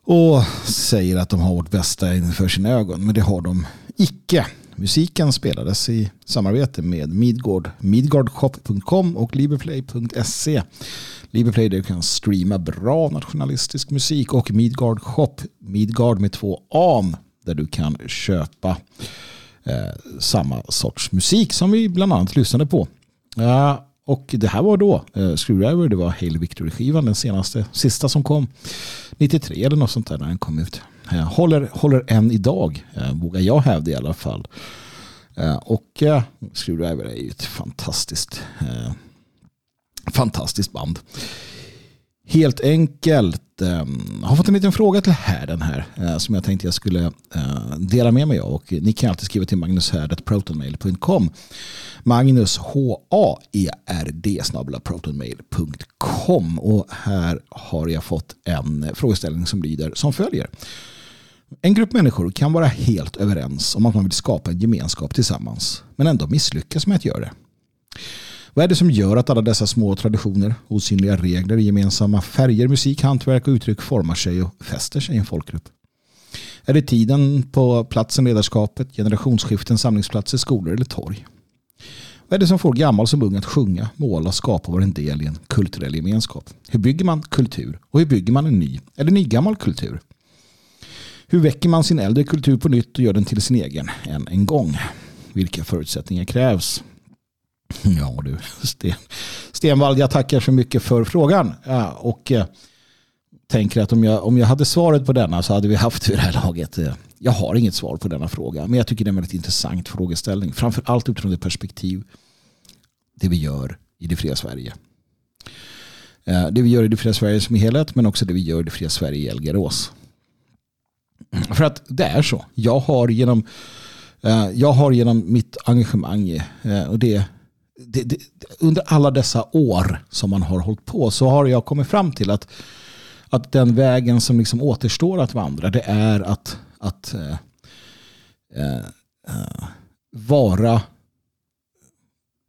och säger att de har vårt bästa inför sina ögon. Men det har de icke. Musiken spelades i samarbete med Midgård, midgardshop.com och liberplay.se. Libeplay där du kan streama bra nationalistisk musik och Midgard Shop, Midgard med två am där du kan köpa eh, samma sorts musik som vi bland annat lyssnade på. Uh, och det här var då eh, Screwdriver, det var Hail Victory-skivan, den senaste, sista som kom 93 eller något sånt där när den kom ut. Eh, håller, håller än idag, eh, vågar jag hävda i alla fall. Eh, och eh, Screwdriver är ju ett fantastiskt eh, fantastiskt band. Helt enkelt Jag har fått en liten fråga till härden här eh, som jag tänkte jag skulle eh, dela med mig av. Och ni kan alltid skriva till magnushärdet.protonmail.com Magnus H-A-E-R-D protonmail.com och här har jag fått en frågeställning som lyder som följer. En grupp människor kan vara helt överens om att man vill skapa en gemenskap tillsammans men ändå misslyckas med att göra det. Vad är det som gör att alla dessa små traditioner, osynliga regler, gemensamma färger, musik, hantverk och uttryck formar sig och fäster sig i en folkgrupp? Är det tiden på platsen, ledarskapet, generationsskiften, samlingsplatser, skolor eller torg? Vad är det som får gammal som ung att sjunga, måla, skapa och vara en del i en kulturell gemenskap? Hur bygger man kultur? Och hur bygger man en ny eller nygammal kultur? Hur väcker man sin äldre kultur på nytt och gör den till sin egen än en gång? Vilka förutsättningar krävs? Ja du, Sten, Stenvall, jag tackar så mycket för frågan. Ja, och eh, tänker att om jag, om jag hade svaret på denna så hade vi haft det i det här laget. Eh, Jag har inget svar på denna fråga, men jag tycker det är en väldigt intressant frågeställning. Framför allt utifrån det perspektiv det vi gör i det fria Sverige. Eh, Det vi gör i det fria Sverige som helhet, men också det vi gör i det fria Sverige i Elgerås. För att det är så. Jag har genom, eh, jag har genom mitt engagemang eh, och det, det, det, under alla dessa år som man har hållit på så har jag kommit fram till att, att den vägen som liksom återstår att vandra det är att, att eh, eh, eh vara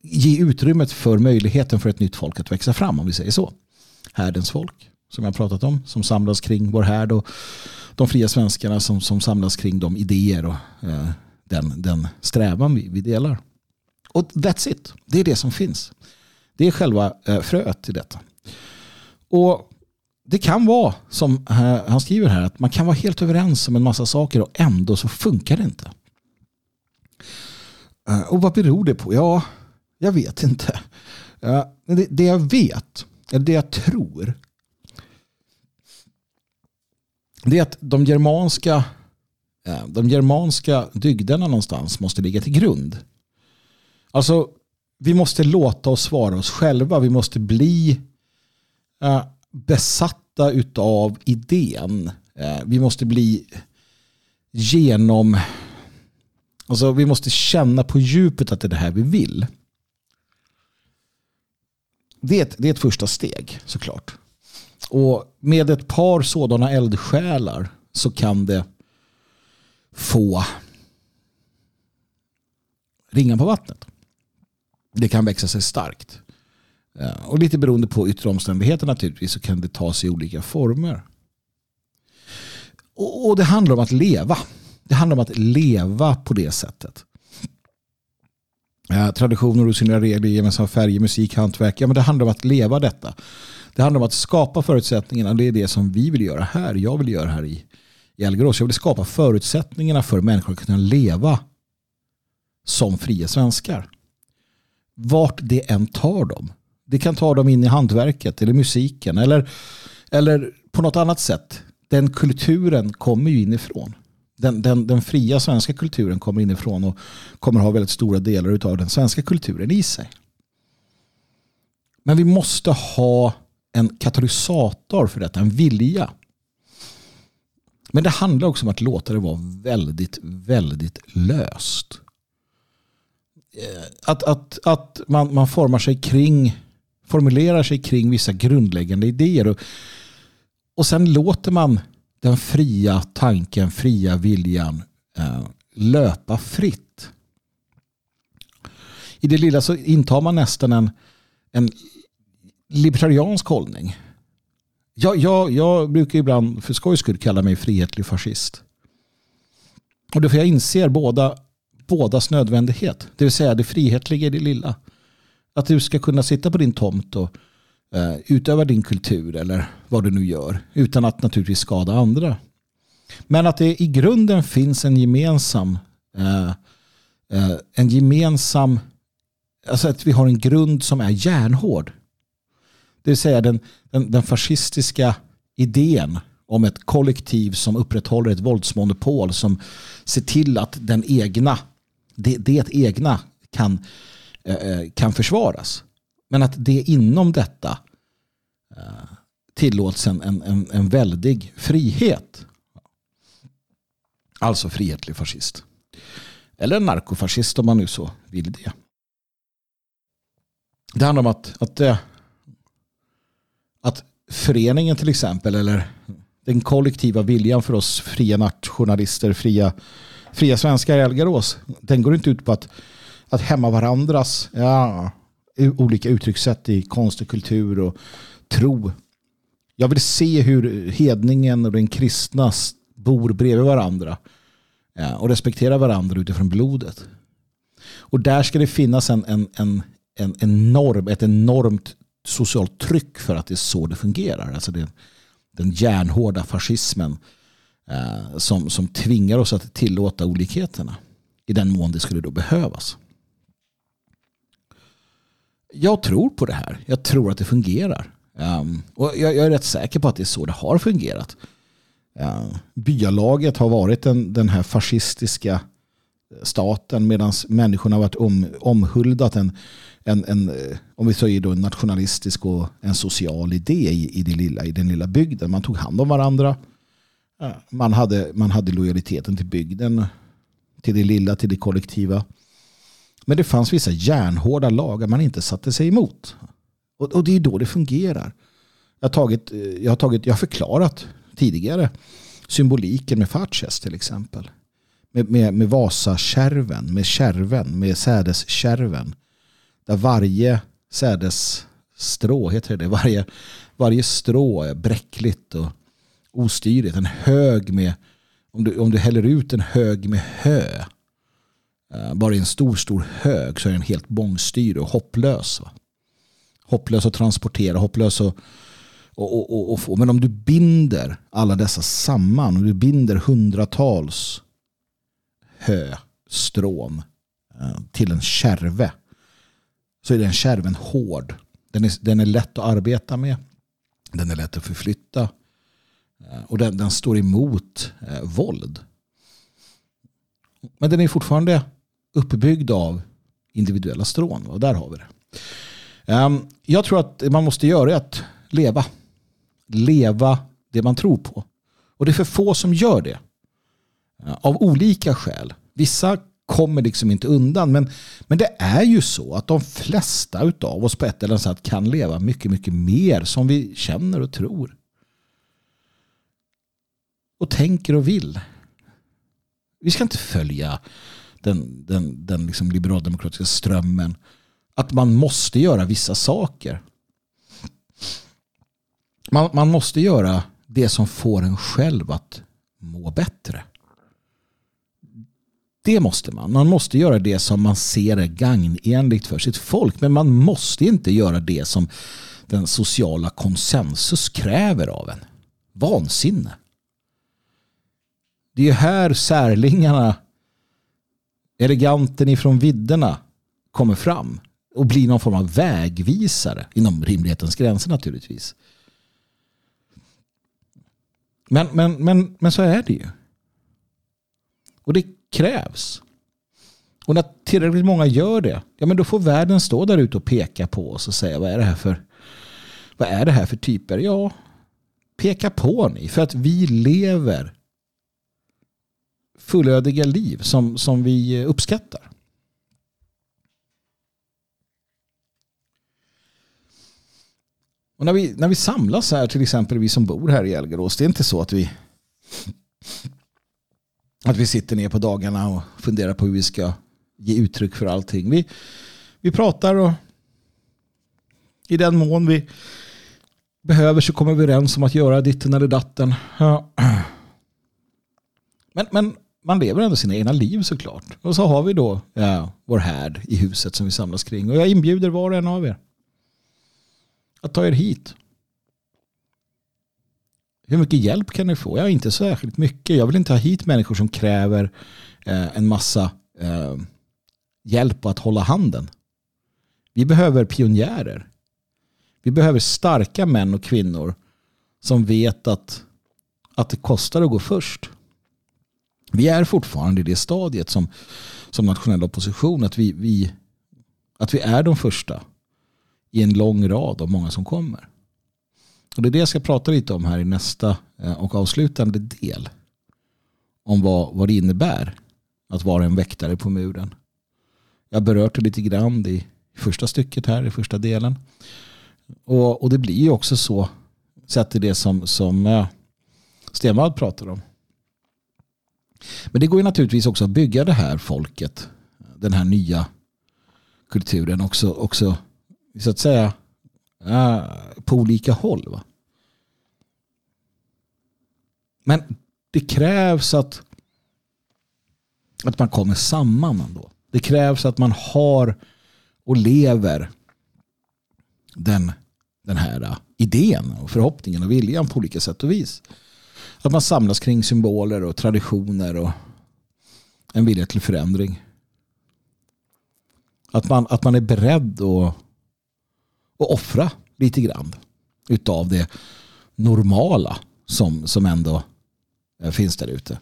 ge utrymmet för möjligheten för ett nytt folk att växa fram om vi säger så. Härdens folk som jag pratat om som samlas kring vår härd och de fria svenskarna som, som samlas kring de idéer och eh, den, den strävan vi, vi delar. Och that's it. Det är det som finns. Det är själva eh, fröet till detta. Och det kan vara, som eh, han skriver här, att man kan vara helt överens om en massa saker och ändå så funkar det inte. Eh, och vad beror det på? Ja, jag vet inte. Det, det jag vet, eller det jag tror, det är att de germanska, de germanska dygderna någonstans måste ligga till grund. Alltså, vi måste låta oss vara oss själva. Vi måste bli eh, besatta utav idén. Eh, vi måste bli genom... Alltså vi måste känna på djupet att det är det här vi vill. Det är ett, det är ett första steg såklart. Och med ett par sådana eldsjälar så kan det få ringa på vattnet. Det kan växa sig starkt. Eh, och lite beroende på yttre omständigheter naturligtvis så kan det ta sig i olika former. Och, det handlar om att leva. Det handlar om att leva på det sättet. Eh, traditioner, osynliga regler, gemensamma färger, musik, hantverk. Ja, men det handlar om att leva detta. Det handlar om att skapa förutsättningarna. Det är det som vi vill göra här. Jag vill göra här i, i Elgerås. Jag vill skapa förutsättningarna för människor att kunna leva som fria svenskar. Vart det än tar dem. Det kan ta dem in i hantverket eller musiken eller, eller på något annat sätt den kulturen kommer ju inifrån. Den, den, den fria svenska kulturen kommer inifrån och kommer ha väldigt stora delar av den svenska kulturen i sig. Men vi måste ha en katalysator för detta, en vilja. Men det handlar också om att låta det vara väldigt, väldigt löst. Eh, att, att, att man, man formar sig kring, formulerar sig kring vissa grundläggande idéer. Och och sen låter man den fria tanken, fria viljan eh, löpa fritt. I det lilla så intar man nästan en, en libertariansk hållning. Jag, jag, jag brukar ibland för skojs skull kalla mig frihetlig fascist. Och det för jag inser båda, bådas nödvändighet. Det vill säga det frihetliga i det lilla. Att du ska kunna sitta på din tomt och Eh, utöva din kultur eller vad du nu gör utan att naturligtvis skada andra. Men att det i grunden finns en gemensam eh, eh, en gemensam alltså att vi har en grund som är järnhård. Det vill säga den, den, den fascistiska idén om ett kollektiv som upprätthåller ett våldsmonopol som ser till att den egna det, det egna kan, eh, eh, kan försvaras. Men att det inom detta eh, tillåts en, en, en väldig frihet. Alltså frihetlig fascist. Eller en narkofascist om man nu så vill det. Det handlar om att, att, att föreningen till exempel eller den kollektiva viljan för oss fria nationalister, fria, fria svenskar i Elgarås, den går inte ut på att, att hämma varandras ja, olika uttryckssätt i konst och kultur och tro. Jag vill se hur hedningen och den kristna bor bredvid varandra och respekterar varandra utifrån blodet. Och där ska det finnas en, en, en, en enorm, ett enormt socialt tryck för att det är så det fungerar. Alltså det, den järnhårda fascismen eh, Eh, som, som tvingar oss att tillåta olikheterna i den mån det skulle då behövas jag tror på det här. Jag tror att det fungerar. Um, och jag, jag, är rätt säker på att det är så det har fungerat. Uh, byalaget har varit den, den här fascistiska staten medan människorna har varit om, omhuldat en, en, en, eh, om vi säger då en nationalistisk och en social idé i, i, det lilla, i den lilla bygden. Man tog hand om varandra. Man, hade, man hade lojaliteten till bygden, till det lilla, till det kollektiva. Men det fanns vissa järnhårda lagar man inte satte sig emot. Och, och det är då det fungerar. Jag har, tagit, jag, har tagit, jag har förklarat tidigare symboliken med Fatches till exempel. Med, med, med Vasakärven, med kärven, med sädeskärven. Där varje sädesstrå, heter det, varje, varje strå är bräckligt och ostyrigt. En hög med, om du, om du häller ut en hög med hö eh, bara i en stor, stor hög så är den helt bångstyrig och hopplös. Va? Hopplös att transportera, hopplös att och, och, och, få. Men om du binder alla dessa samman Om du binder hundratals höstrån eh, till en kärve så är den kärven hård. Den är, den är lätt att arbeta med. Den är lätt att förflytta. Eh, och den, den står emot eh, våld. Men den är fortfarande uppbyggd av individuella strån. Och där har vi det. Um, jag tror att det man måste göra är att leva. Leva det man tror på. Och det är för få som gör det. Eh, av olika skäl. Vissa kommer liksom inte undan. Men, men det är ju så att de flesta av oss på ett eller annat sätt kan leva mycket, mycket mer som vi känner och tror. Och tänker och vill. Vi ska inte följa den, den, den liksom liberaldemokratiska strömmen. Att man måste göra vissa saker. Man, man måste göra det som får en själv att må bättre. Det måste man. Man måste göra det som man ser är gagnenligt för sitt folk. Men man måste inte göra det som den sociala konsensus kräver av en. Vansinne. Det är ju här särlingarna, eleganten ifrån vidderna kommer fram och blir någon form av vägvisare inom rimlighetens gränser naturligtvis. Men, men, men, men så är det ju. Och det krävs. Och när tillräckligt många gör det, ja men då får världen stå där ute och peka på oss och säga vad är det här för vad är det här för typer? Ja, peka på ni för att vi lever fullödiga liv som, som vi uppskattar. Och när vi, när vi samlas här, till exempel vi som bor här i Elgerås, det är inte så att vi att vi sitter ner på dagarna och funderar på hur vi ska ge uttryck för allting. Vi, vi pratar och i den mån vi behöver så kommer vi överens om att göra ditten eller datten. Ja. Men, men man lever ändå sina egna liv såklart. Och så har vi då ja, vår härd i huset som vi samlas kring. Och jag inbjuder var och en av er att ta er hit. Hur mycket hjälp kan ni få? Ja, inte särskilt mycket. Jag vill inte ha hit människor som kräver eh, en massa eh, hjälp att hålla handen. Vi behöver pionjärer. Vi behöver starka män och kvinnor som vet att, att det kostar att gå först. Vi är fortfarande i det stadiet som, som nationell opposition att vi, vi, att vi är de första i en lång rad av många som kommer. Och det är det jag ska prata lite om här i nästa eh, och avslutande del. Om vad, vad det innebär att vara en väktare på muren. Jag har berört det lite grann i första stycket här, i första delen. Och, och det blir ju också så, sett till det som, som eh, Stenvall pratar om. Men det går ju naturligtvis också att bygga det här folket, den här nya kulturen också, också så att säga på olika håll. Va? Men det krävs att, att man kommer samman ändå. Det krävs att man har och lever den, den här idén och förhoppningen och viljan på olika sätt och vis. Att man samlas kring symboler och traditioner och en vilja till förändring. Att man, att man är beredd att att offra lite grann utav det normala som, som ändå eh, finns där ute.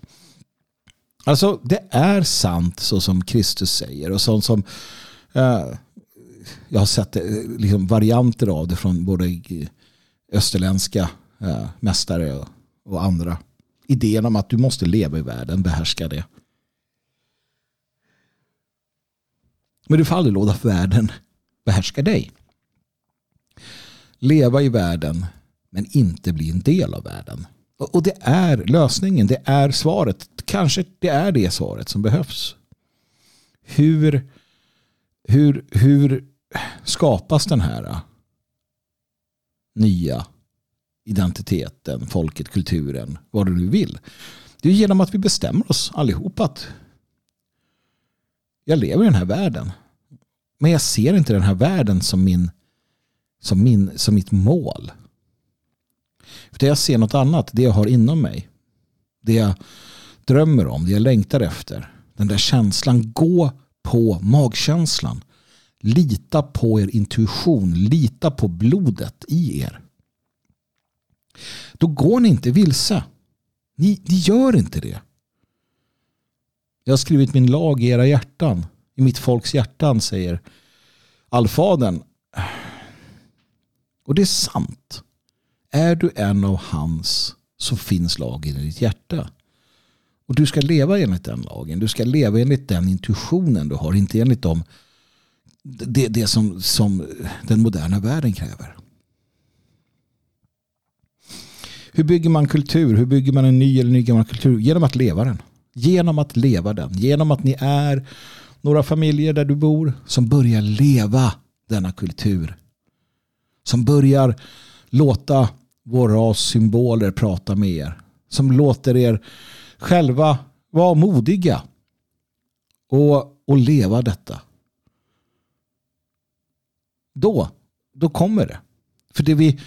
Alltså det är sant så som Kristus säger och sånt som eh, jag har sett eh, liksom varianter av det från både österländska eh, mästare och, och andra. Idén om att du måste leva i världen, behärska det. Men du får aldrig låta världen behärska dig leva i världen men inte bli en del av världen. Och det är lösningen, det är svaret. Kanske det är det svaret som behövs. Hur, hur, hur skapas den här äh, nya identiteten, folket, kulturen, vad du nu vill. Det är genom att vi bestämmer oss allihop att jag lever i den här världen. Men jag ser inte den här världen som min som, min, som mitt mål. Utan jag ser något annat, det jag har inom mig. Det jag drömmer om, det jag längtar efter. Den där känslan, gå på magkänslan. Lita på er intuition. Lita på blodet i er. Då går ni inte vilse. Ni, ni gör inte det. Jag har skrivit min lag i era hjärtan. I mitt folks hjärtan säger allfadern. Och det är sant. Är du en av hans så finns lagen i ditt hjärta. Och du ska leva enligt den lagen. Du ska leva enligt den intuitionen du har. Inte enligt dem, det, det som, som den moderna världen kräver. Hur bygger man kultur? Hur bygger man en ny eller ny gammal kultur? Genom att leva den. Genom att leva den. Genom att ni är några familjer där du bor som börjar leva denna kultur. Som börjar låta våra symboler prata med er. Som låter er själva vara modiga och, och leva detta. Då, då kommer det. För det vi,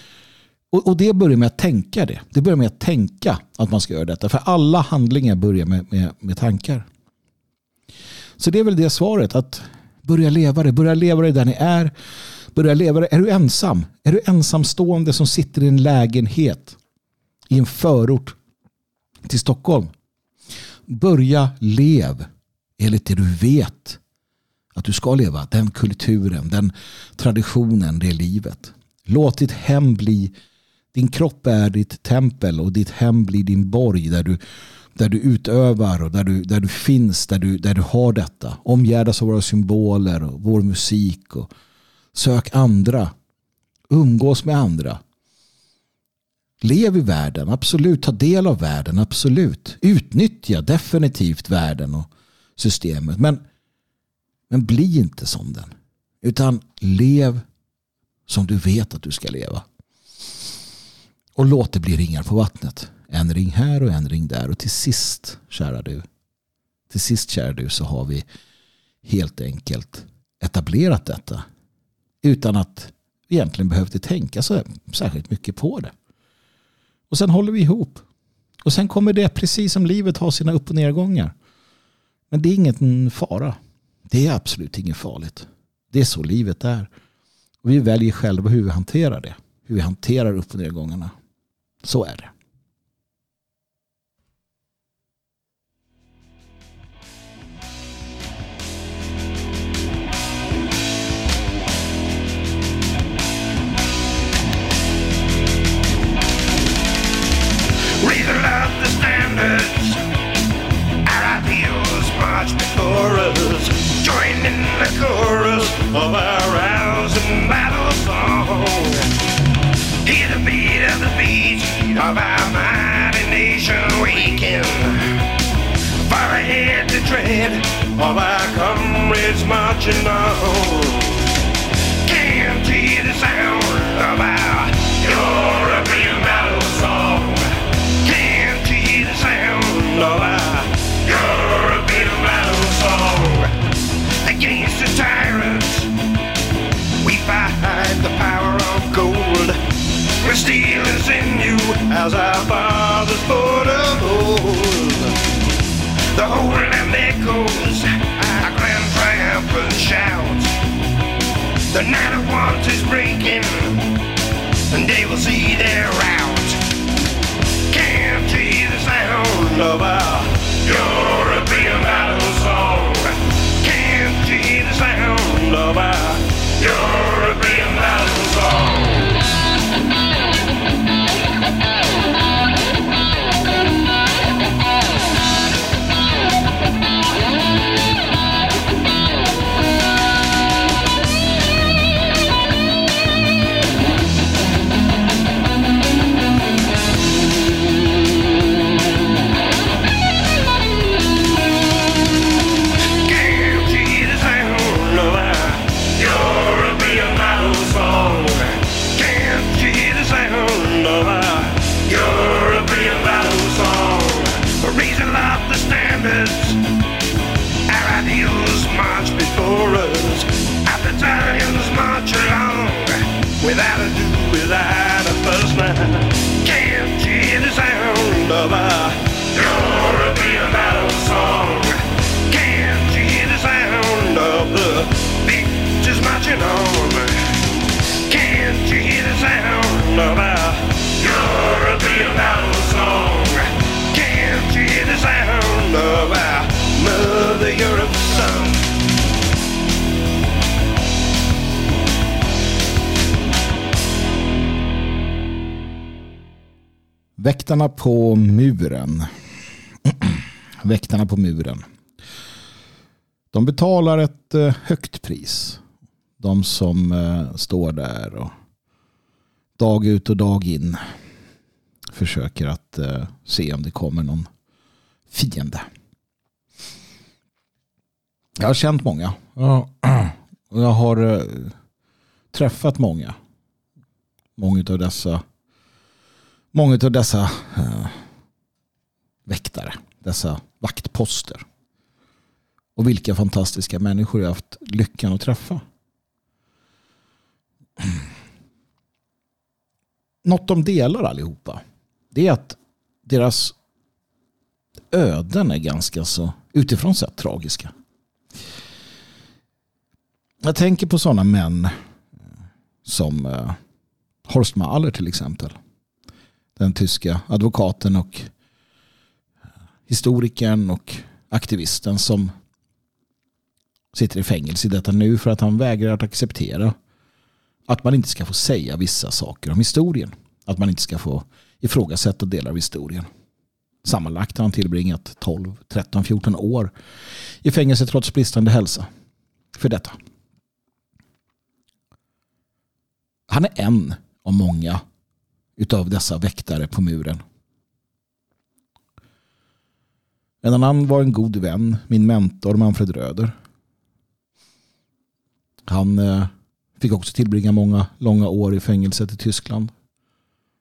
och, och, det börjar med att tänka det. Det börjar med att tänka att man ska göra detta. För alla handlingar börjar med, med, med tankar. Så det är väl det svaret. Att börja leva det. Börja leva det där ni är. Börja leva det. Är du ensam? Är du ensamstående som sitter i en lägenhet i en förort till Stockholm? Börja lev enligt det du vet att du ska leva. Den kulturen, den traditionen, det livet. Låt ditt hem bli, din kropp är ditt tempel och ditt hem blir din borg där du, där du utövar och där du, där du finns, där du, där du har detta. Omgärdas av våra symboler och vår musik. Och sök andra. Umgås med andra. Lev i världen, absolut. Ta del av världen, absolut. Utnyttja definitivt världen och systemet. Men, men bli inte som den. Utan lev som du vet att du ska leva. Och låt det bli ringar på vattnet. En ring här och en ring där. Och till sist, kära du, till sist, kära du, så har vi helt enkelt etablerat detta. Utan att vi egentligen behövde tänka så särskilt mycket på det. Och sen håller vi ihop. Och sen kommer det, precis som livet har sina upp och nedgångar. Men det är ingen fara. Det är absolut inget farligt. Det är så livet är. Och vi väljer själva hur vi hanterar det. Hur vi hanterar upp och nedgångarna. Så är det. march before us, joining the chorus of our rousing battle of our mighty nation waking. Far ahead the tread of our comrades marching on. Can't hear the sound of our European battle song. Can't hear the sound of as our fathers put of old. The land echoes our grand triumphant shout. The night of want is breaking, and they will see their rout. Can't hear the sound of our European battle song. Can't you hear the sound of our European Väktarna på muren. Väktarna på muren. De betalar ett eh, högt pris. De som eh, står där och dag ut och dag in försöker att eh, se om det kommer någon fiende. Jag har känt många. Och jag har träffat många. Många av dessa många av dessa eh, väktare, dessa vaktposter. Och vilka fantastiska människor jag haft lyckan att träffa. Något de delar allihopa, det är att deras öden är ganska så utifrån sett tragiska. Jag tänker på sådana män eh, som eh, Horst Mahler till exempel den tyska advokaten och historikern och aktivisten som sitter i fängelse i detta nu för att han vägrar att acceptera att man inte ska få säga vissa saker om historien. Att man inte ska få ifrågasätta delar av historien. Sammanlagt har han tillbringat 12, 13, 14 år i fängelse trots bristande hälsa för detta. Han är en av många utav dessa väktare på muren. En annan var en god vän, min mentor Manfred Röder. Han eh, fick också tillbringa många långa år i fängelset i Tyskland.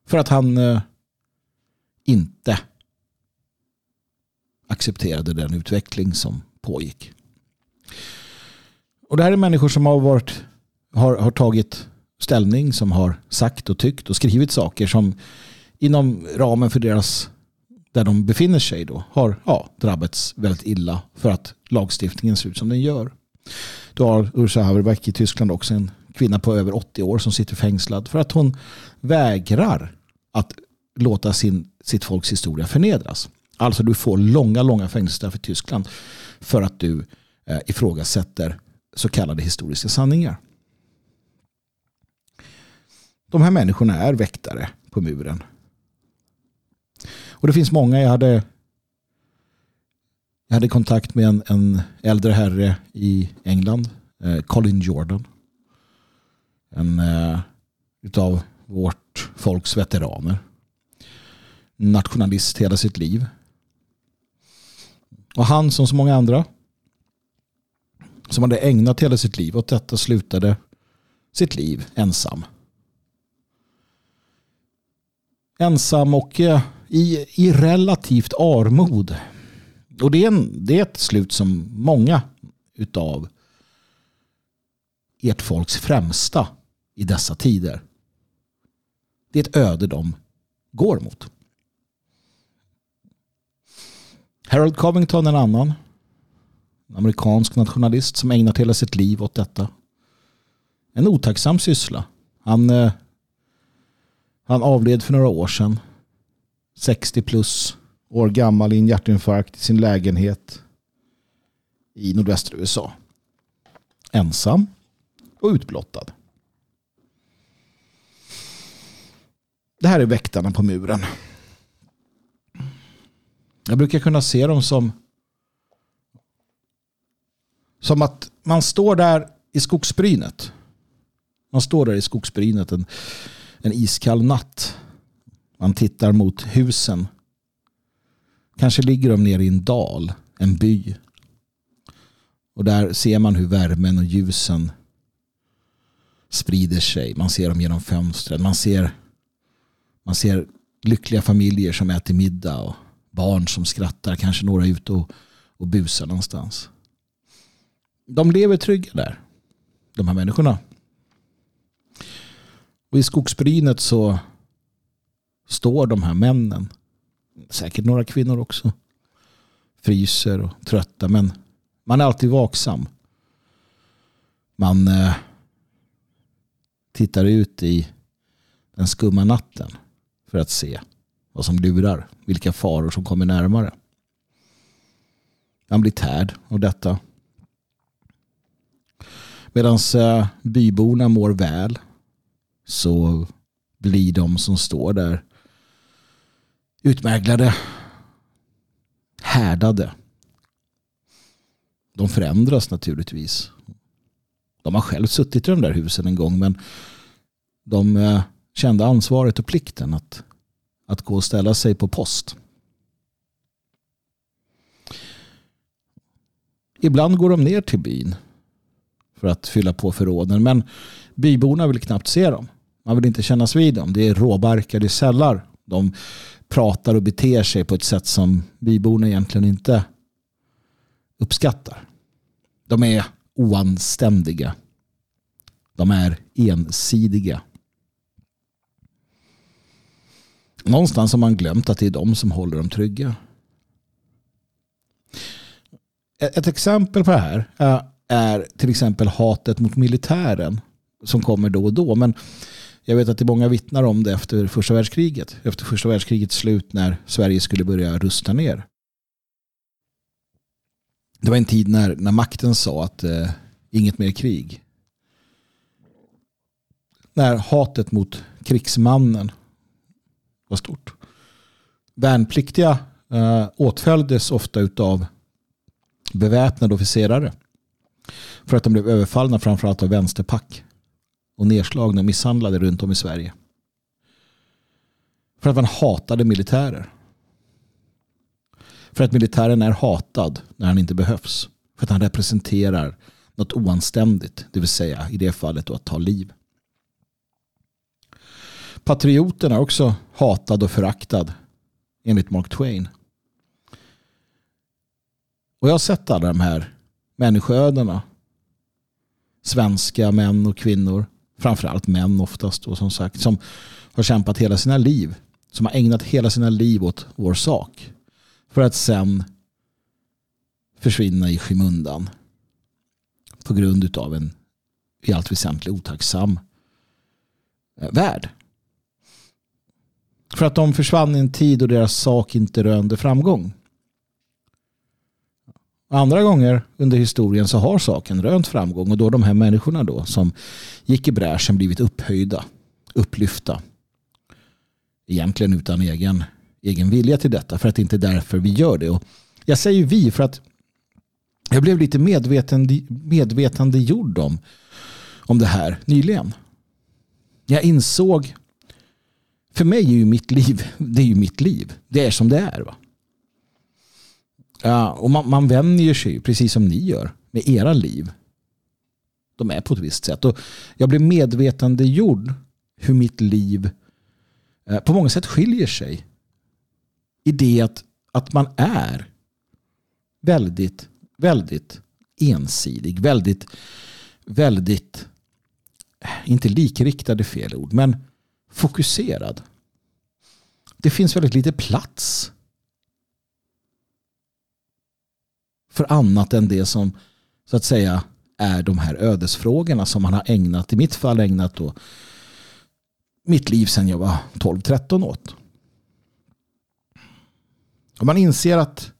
För att han eh, inte accepterade den utveckling som pågick. Och det här är människor som har, varit, har, har tagit ställning som har sagt och tyckt och skrivit saker som inom ramen för deras där de befinner sig då har ja, drabbats väldigt illa för att lagstiftningen ser ut som den gör. Du har Ursa Haverbeck i Tyskland också en kvinna på över 80 år som sitter fängslad för att hon vägrar att låta sin, sitt folks historia förnedras. Alltså du får långa, långa fängelsestraff i Tyskland för att du eh, ifrågasätter så kallade historiska sanningar. De här människorna är väktare på muren. Och det finns många. Jag hade, jag hade kontakt med en, en äldre herre i England. Eh, Colin Jordan. En eh, utav vårt folks veteraner. Nationalist hela sitt liv. Och han som så många andra som hade ägnat hela sitt liv åt detta slutade sitt liv ensam ensam och eh, i, i relativt armod. Och det är, en, det är ett slut som många utav ert folks främsta i dessa tider. Det är ett öde de går mot. Harold Covington en annan. En amerikansk nationalist som ägnat hela sitt liv åt detta. En otacksam syssla. Han eh, han avled för några år sedan. 60 plus år gammal i en hjärtinfarkt i sin lägenhet i nordvästra USA. Ensam och utblottad. Det här är väktarna på muren. Jag brukar kunna se dem som som att man står där i skogsbrynet. Man står där i skogsbrynet en en iskall natt. Man tittar mot husen. Kanske ligger de nere i en dal, en by. Och där ser man hur värmen och ljusen sprider sig. Man ser dem genom fönstren. Man ser, man ser lyckliga familjer som äter middag och barn som skrattar. Kanske några ute och, och busar någonstans. De lever trygga där. De här människorna. Och i skogsbrynet så står de här männen, säkert några kvinnor också, fryser och trötta men man är alltid vaksam. Man eh, tittar ut i den skumma natten för att se vad som lurar, vilka faror som kommer närmare. Man blir tärd av detta. Medan eh, byborna mår väl så blir de som står där utmärglade, härdade. De förändras naturligtvis. De har själv suttit i de där husen en gång men de eh, kände ansvaret och plikten att, att gå och ställa sig på post. Ibland går de ner till byn för att fylla på förråden men byborna vill knappt se dem. Man vill inte kännas vid dem. Det är råbarkade sällar. De pratar och beter sig på ett sätt som byborna egentligen inte uppskattar. De är oanständiga. De är ensidiga. Någonstans har man glömt att det är de som håller dem trygga. Ett exempel på det här eh, är till exempel hatet mot militären som kommer då och då. Men jag vet att det är många vittnar om det efter första världskriget. Efter första världskrigets slut när Sverige skulle börja rusta ner. Det var en tid när, när makten sa att eh, inget mer krig. När hatet mot krigsmannen var stort. Värnpliktiga eh, åtföljdes ofta av beväpnade officerare. För att de blev överfallna framförallt av vänsterpack. Och nedslagna och misshandlade runt om i Sverige. För att man hatade militärer. För att militären är hatad när han inte behövs. För att han representerar något oanständigt. Det vill säga i det fallet då att ta liv. Patrioten är också hatad och föraktad enligt Mark Twain. Och jag har sett alla de här människoödena. Svenska män och kvinnor. Framförallt män oftast då, som sagt. Som har kämpat hela sina liv. Som har ägnat hela sina liv åt vår sak. För att sen försvinna i skymundan. På grund av en i allt väsentligt otacksam eh, värld. För att de försvann i en tid och deras sak inte rönde framgång. Andra gånger under historien så har saken rönt framgång och då de här människorna då som gick i bräschen blivit upphöjda, upplyfta. Egentligen utan egen, egen vilja till detta för att det inte är därför vi gör det. Och jag säger vi för att jag blev lite medvetande, medvetandegjord om, om det här nyligen. Jag insåg för mig är ju mitt liv, det är ju mitt liv. Det är som det är. Va? Ja, och man, man vänjer sig precis som ni gör med era liv. De är på ett visst sätt. Och jag blev medvetandegjord hur mitt liv eh, på många sätt skiljer sig. I det att, att man är väldigt, väldigt ensidig. Väldigt, väldigt, eh, inte likriktade fel ord, men fokuserad. Det finns väldigt lite plats för annat än det som så att säga är de här ödesfrågorna som man har ägnat, i mitt fall ägnat då mitt liv sedan jag var 12-13 åt. Och man inser att,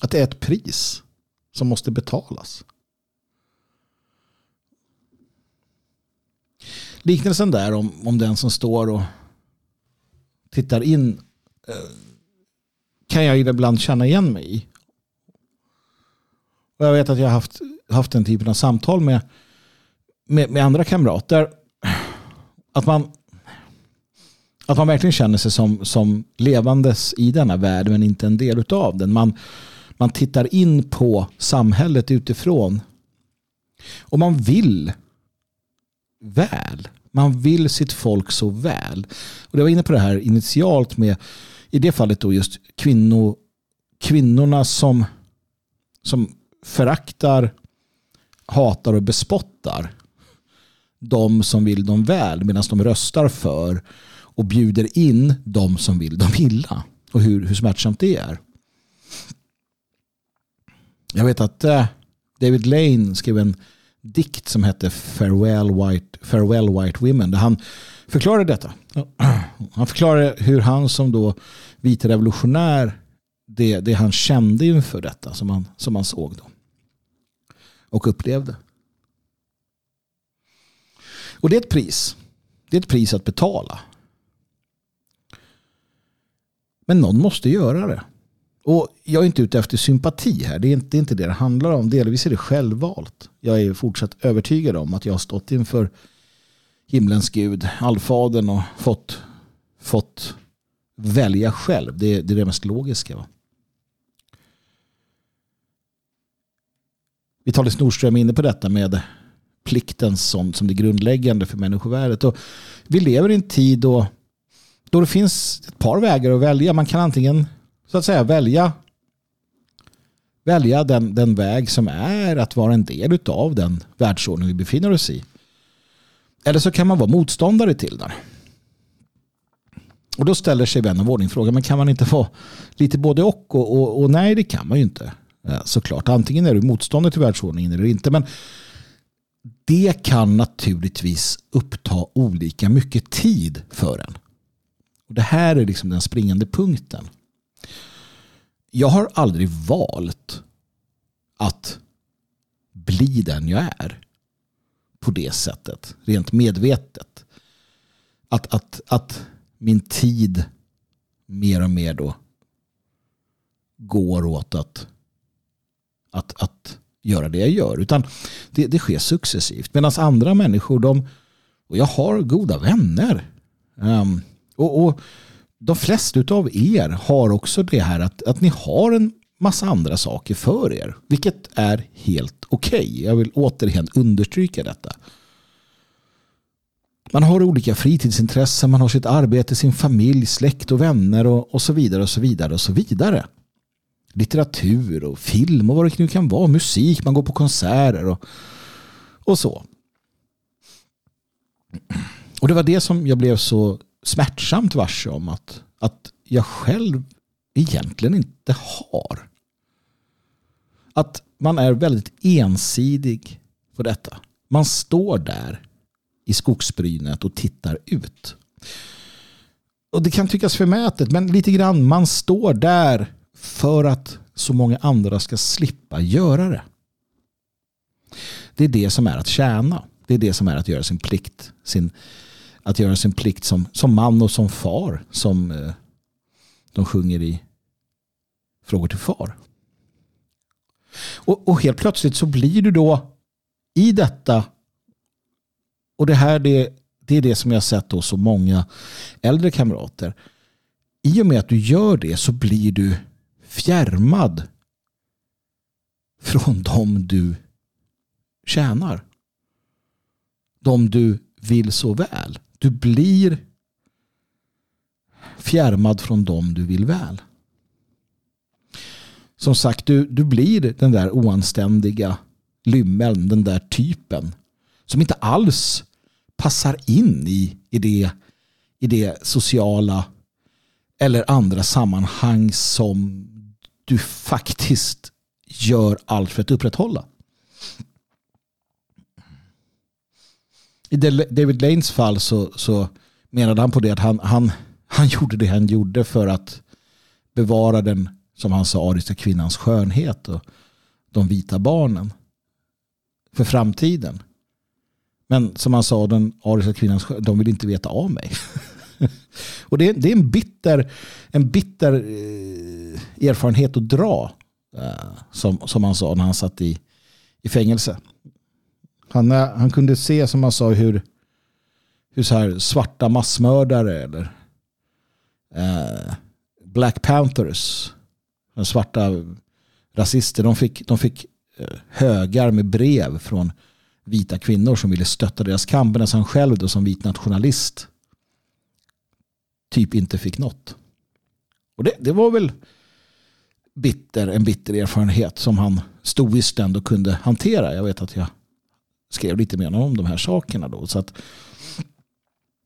att det är ett pris som måste betalas. Liknelsen där om, om den som står och tittar in eh, kan jag ibland känna igen mig i. Och jag vet att jag har haft, haft den typen av samtal med, med, med andra kamrater. Att man, att man verkligen känner sig som, som levandes i denna värld men inte en del av den. Man, man tittar in på samhället utifrån. Och man vill väl. Man vill sitt folk så väl. Och jag var inne på det här initialt med i det fallet då just kvinno, kvinnorna som, som föraktar, hatar och bespottar de som vill dem väl medan de röstar för och bjuder in de som vill dem illa. Och hur, hur smärtsamt det är. Jag vet att äh, David Lane skrev en dikt som hette Farewell White, Farewell White Women. Där han förklarade detta. Han förklarade hur han som då vit revolutionär det, det han kände inför detta som han, som han såg då. Och upplevde. Och det är ett pris. Det är ett pris att betala. Men någon måste göra det. Och jag är inte ute efter sympati här. Det är inte, det är inte det det handlar om. Delvis är det självvalt. Jag är fortsatt övertygad om att jag har stått inför himlens gud, allfadern och fått, fått välja själv. Det, det är det mest logiska. Va? Vitalis Nordström är inne på detta med plikten som, som det grundläggande för människovärdet. Och vi lever i en tid då, då det finns ett par vägar att välja. Man kan antingen så att säga välja välja den, den väg som är att vara en del av den världsordning vi befinner oss i. Eller så kan man vara motståndare till den. Och då ställer sig vän av ordning frågan, men kan man inte vara lite både och? Och, och, och nej, det kan man ju inte. Eh, såklart, antingen är du motståndare till världsordningen eller inte. Men det kan naturligtvis uppta olika mycket tid för en. Och det här är liksom den springande punkten. Jag har aldrig valt att bli den jag är på det sättet, rent medvetet. Att, att, att min tid mer och mer då går åt att, att, att göra det jag gör. Utan det, det sker successivt. Medan andra människor, de, och jag har goda vänner. Um, och, och de flesta av er har också det här att, att ni har en massa andra saker för er. Vilket är helt okej. Okay. Jag vill återigen understryka detta. Man har olika fritidsintressen, man har sitt arbete, sin familj, släkt och vänner och, och så vidare och så vidare och så vidare. Litteratur och film och vad det nu kan vara, musik, man går på konserter och, och så. Och det var det som jag blev så smärtsamt varse om att, att jag själv egentligen inte har. Att man är väldigt ensidig på detta. Man står där i skogsbrynet och tittar ut. Och det kan tyckas förmätet, men lite grann man står där för att så många andra ska slippa göra det. Det är det som är att tjäna. Det är det som är att göra sin plikt. Sin, att göra sin plikt som, som man och som far. Som eh, de sjunger i Frågor till far. Och, och helt plötsligt så blir du då i detta och det här det, det är det som jag har sett hos så många äldre kamrater. I och med att du gör det så blir du fjärmad från dem du tjänar. De du vill så väl. Du blir fjärmad från dem du vill väl. Som sagt, du, du blir den där oanständiga lymmeln, den där typen som inte alls passar in i, i, det, i det sociala eller andra sammanhang som du faktiskt gör allt för att upprätthålla. I David Lanes fall så, så menade han på det att han, han, han gjorde det han gjorde för att bevara den, som han sa, ariska kvinnans skönhet och de vita barnen för framtiden. Men som han sa, den ariska kvinnans skönhet, de vill inte veta av mig. och det är, det är en bitter, en bitter eh, erfarenhet att dra. Eh, som, som han sa när han satt i, i fängelse. Han, eh, han kunde se, som han sa, hur, hur så här svarta massmördare eller eh, Black Panthers, svarta rasister, de fick, de fick eh, högar med brev från vita kvinnor som ville stötta deras kamp medan han själv då som vit nationalist typ inte fick något. Och det, det var väl bitter, en bitter erfarenhet som han stoiskt ändå kunde hantera. Jag vet att jag skrev lite mer om de här sakerna då. Så, att,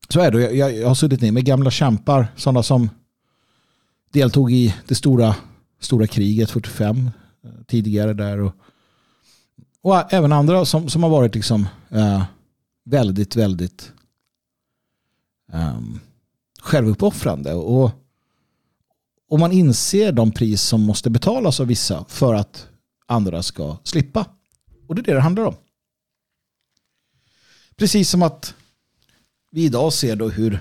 så är det. Jag, jag, jag har suttit ner med gamla kämpar, sådana som deltog i det stora, stora kriget 45 eh, tidigare där. Och, och även andra som, som har varit liksom eh, väldigt, väldigt um, självuppoffrande. Och, och man inser de pris som måste betalas av vissa för att andra ska slippa. Och det är det det handlar om. Precis som att vi idag ser då hur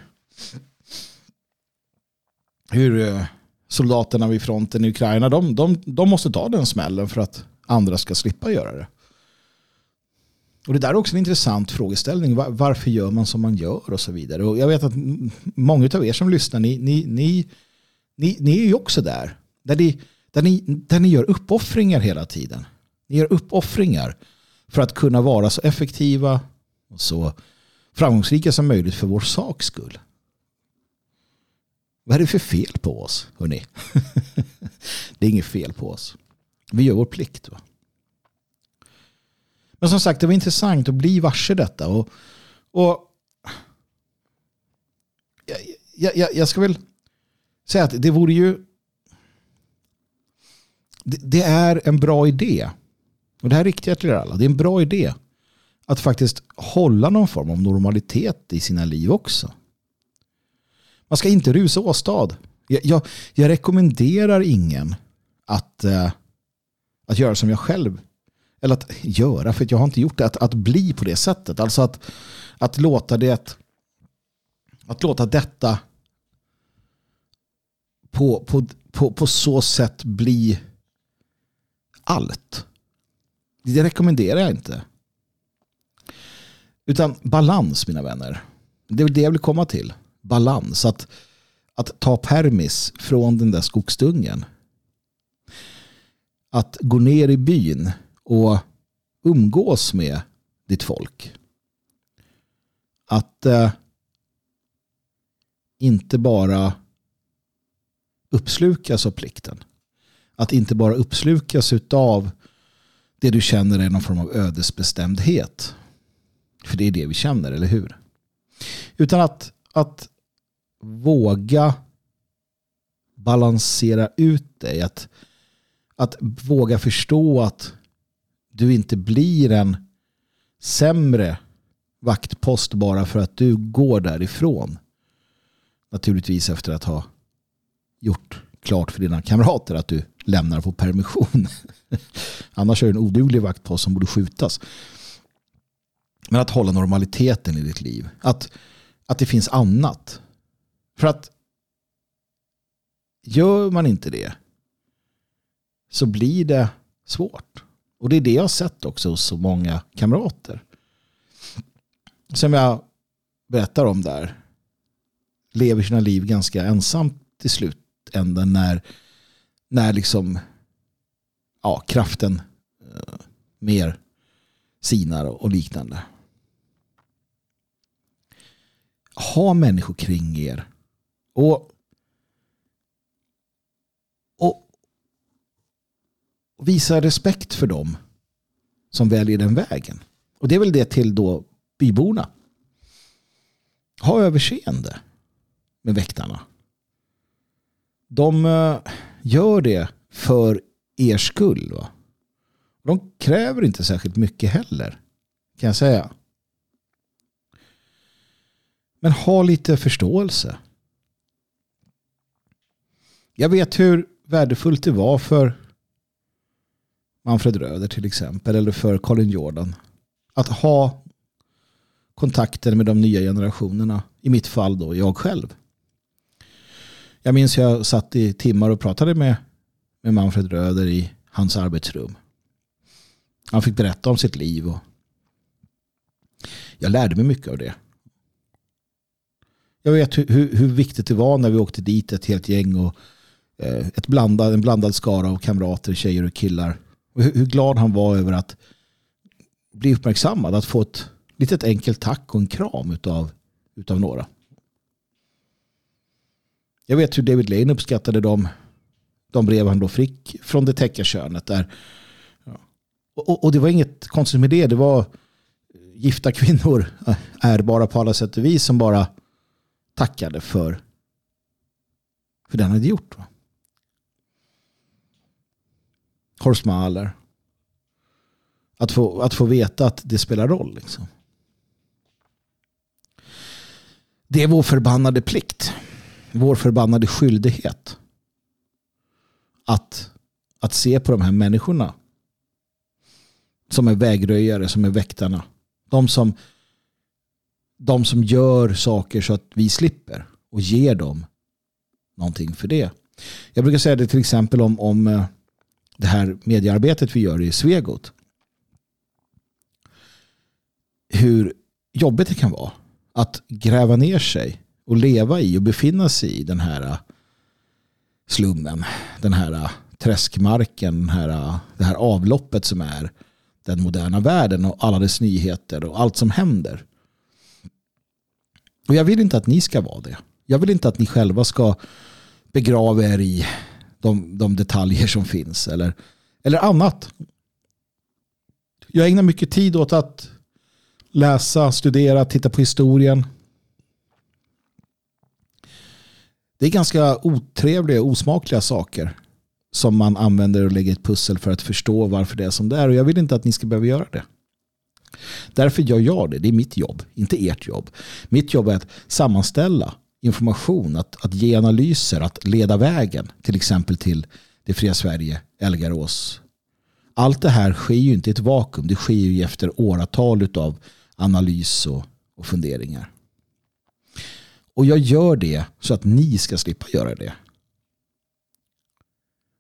hur, eh, soldaterna vid fronten i Ukraina, de, de, de måste ta den smällen för att andra ska slippa göra det. Och det där är också en intressant frågeställning. Varför gör man som man gör och så vidare. Och jag vet att många av er som lyssnar, ni, ni, ni, ni, ni är ju också där. Där ni, där, ni, där ni gör uppoffringar hela tiden. Ni gör uppoffringar för att kunna vara så effektiva och så framgångsrika som möjligt för vår saks skull. Vad är det för fel på oss? Hörrni? det är inget fel på oss. Vi gör vår plikt. Va? Men som sagt, det var intressant att bli varse detta. Och, och jag, jag, jag ska väl säga att det vore ju det, det är en bra idé. Och det här riktar jag till er alla. Det är en bra idé att faktiskt hålla någon form av normalitet i sina liv också. Man ska inte rusa åstad. Jag, jag, jag rekommenderar ingen att, eh, att göra som jag själv. Eller att göra, för jag har inte gjort det. Att, att bli på det sättet. Alltså att, att låta det att låta detta på, på, på, på så sätt bli allt. Det rekommenderar jag inte. Utan balans mina vänner. Det är det jag vill komma till. Balans. Att, att ta permis från den där skogsdungen. Att gå ner i byn och umgås med ditt folk. Att eh, inte bara uppslukas av plikten. Att inte bara uppslukas av det du känner är någon form av ödesbestämdhet. För det är det vi känner, eller hur? Utan att, att våga balansera ut dig. Att, att våga förstå att du inte blir en sämre vaktpost bara för att du går därifrån. Naturligtvis efter att ha gjort klart för dina kamrater att du lämnar på permission. Annars är du en oduglig vaktpost som borde skjutas. Men att hålla normaliteten i ditt liv. Att, att det finns annat. För att gör man inte det så blir det svårt. Och det är det jag har sett också hos så många kamrater. Som jag berättar om där. Lever sina liv ganska ensamt till slutändan när, när liksom ja, kraften eh, mer sinar och liknande. Ha människor kring er. Och visa respekt för dem som väljer den vägen. Och det är väl det till då byborna. Ha överseende med väktarna. De eh, gör det för er skull. Va? De kräver inte särskilt mycket heller. Kan jag säga. Men ha lite förståelse. Jag vet hur värdefullt det var för Manfred Röder till exempel. Eller för Colin Jordan. Att ha kontakter med de nya generationerna. I mitt fall då jag själv. Jag minns jag satt i timmar och pratade med med Manfred Röder i hans arbetsrum. Han fick berätta om sitt liv. Och jag lärde mig mycket av det. Jag vet hur, hur, hur viktigt det var när vi åkte dit ett helt gäng och eh, ett blandad, en blandad skara av kamrater, tjejer och killar. Och hur, hur, glad han var över att bli uppmärksammad, att få ett litet enkelt tack och en kram utav, utav några. Jag vet hur David Lane uppskattade de, de brev han då fick från det täckarkönet. Där. Och, och, det var inget konstigt med det. Det var gifta kvinnor ärbara på alla sätt och vis som bara tackade för, för det han hade gjort. Va? Korsmaler. Att få, att få veta att det spelar roll. Liksom. Det är vår förbannade plikt. Vår förbannade skyldighet att, att se på de här människorna som är vägröjare, som är väktarna. De som, de som gör saker så att vi slipper och ger dem någonting för det. Jag brukar säga det till exempel om, om eh, det här mediearbetet vi gör i Svegot. Hur jobbigt det kan vara att gräva ner sig och leva i och befinna sig i den här äh, slummen, den här äh, träskmarken, den här, äh, det här avloppet som är den moderna världen och alla dess nyheter och allt som händer. Och jag vill inte att ni ska vara det. Jag vill inte att ni själva ska begrava er i de, de detaljer som finns eller, eller annat. Jag ägnar mycket tid åt att läsa, studera, titta på historien. Det är ganska otrevliga och osmakliga saker som man använder och lägger ett pussel för att förstå varför det är som det är. Och jag vill inte att ni ska behöva göra det. Därför gör jag det. Det är mitt jobb, inte ert jobb. Mitt jobb är att sammanställa information, att, att ge analyser, att leda vägen. Till exempel till det fria Sverige, Elgarås. Allt det här sker ju inte i ett vakuum. Det sker ju efter åratal av analys och, och funderingar. Och jag gör det så att ni ska slippa göra det.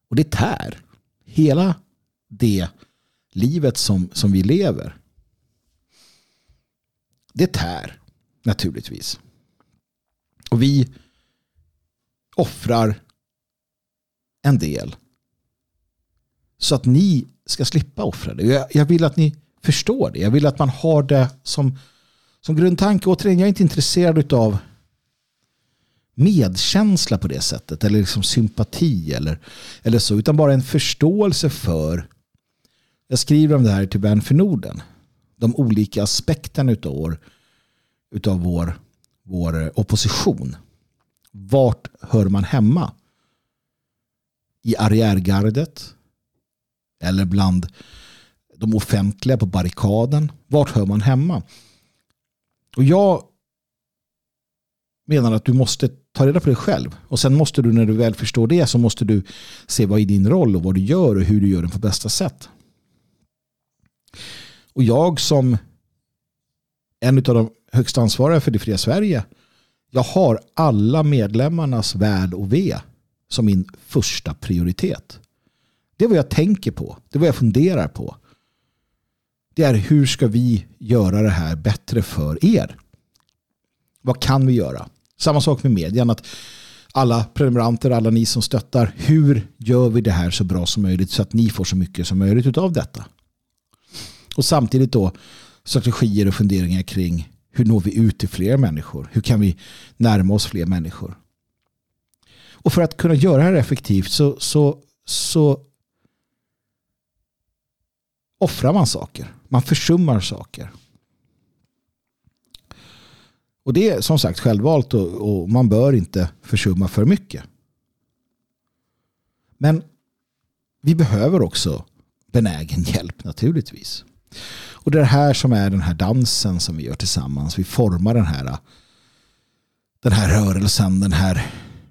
Och det tär. Hela det livet som, som vi lever. Det tär naturligtvis. Och vi offrar en del. Så att ni ska slippa offra det. Jag, jag vill att ni förstår det. Jag vill att man har det som, som grundtanke. Återigen, jag är inte intresserad av medkänsla på det sättet eller liksom sympati eller, eller så utan bara en förståelse för jag skriver om det här till Vän för Norden de olika aspekterna utav vår, utav vår, vår eh, opposition. Vart hör man hemma? I arriärgardet? Eller bland de offentliga på barrikaden? Vart hör man hemma? Och jag menar att du måste ta reda på det själv. Och sen måste du när du väl förstår det så måste du se vad är din roll och vad du gör och hur du gör den på bästa sätt. Och jag som en av de högst ansvariga för det fria Sverige jag har alla medlemmarnas väl och ve som min första prioritet. Det är vad jag tänker på. Det är vad jag funderar på. Det är hur ska vi göra det här bättre för er? Vad kan vi göra? Samma sak med medien. Att alla prenumeranter, alla ni som stöttar. Hur gör vi det här så bra som möjligt så att ni får så mycket som möjligt av detta? Och samtidigt då strategier och funderingar kring hur når vi ut till fler människor? Hur kan vi närma oss fler människor? Och för att kunna göra det här effektivt så, så, så offrar man saker. Man försummar saker. Och det är som sagt självvalt och, och man bör inte försumma för mycket. Men vi behöver också benägen hjälp naturligtvis. Och det är det här som är den här dansen som vi gör tillsammans. Vi formar den här, den här rörelsen, den här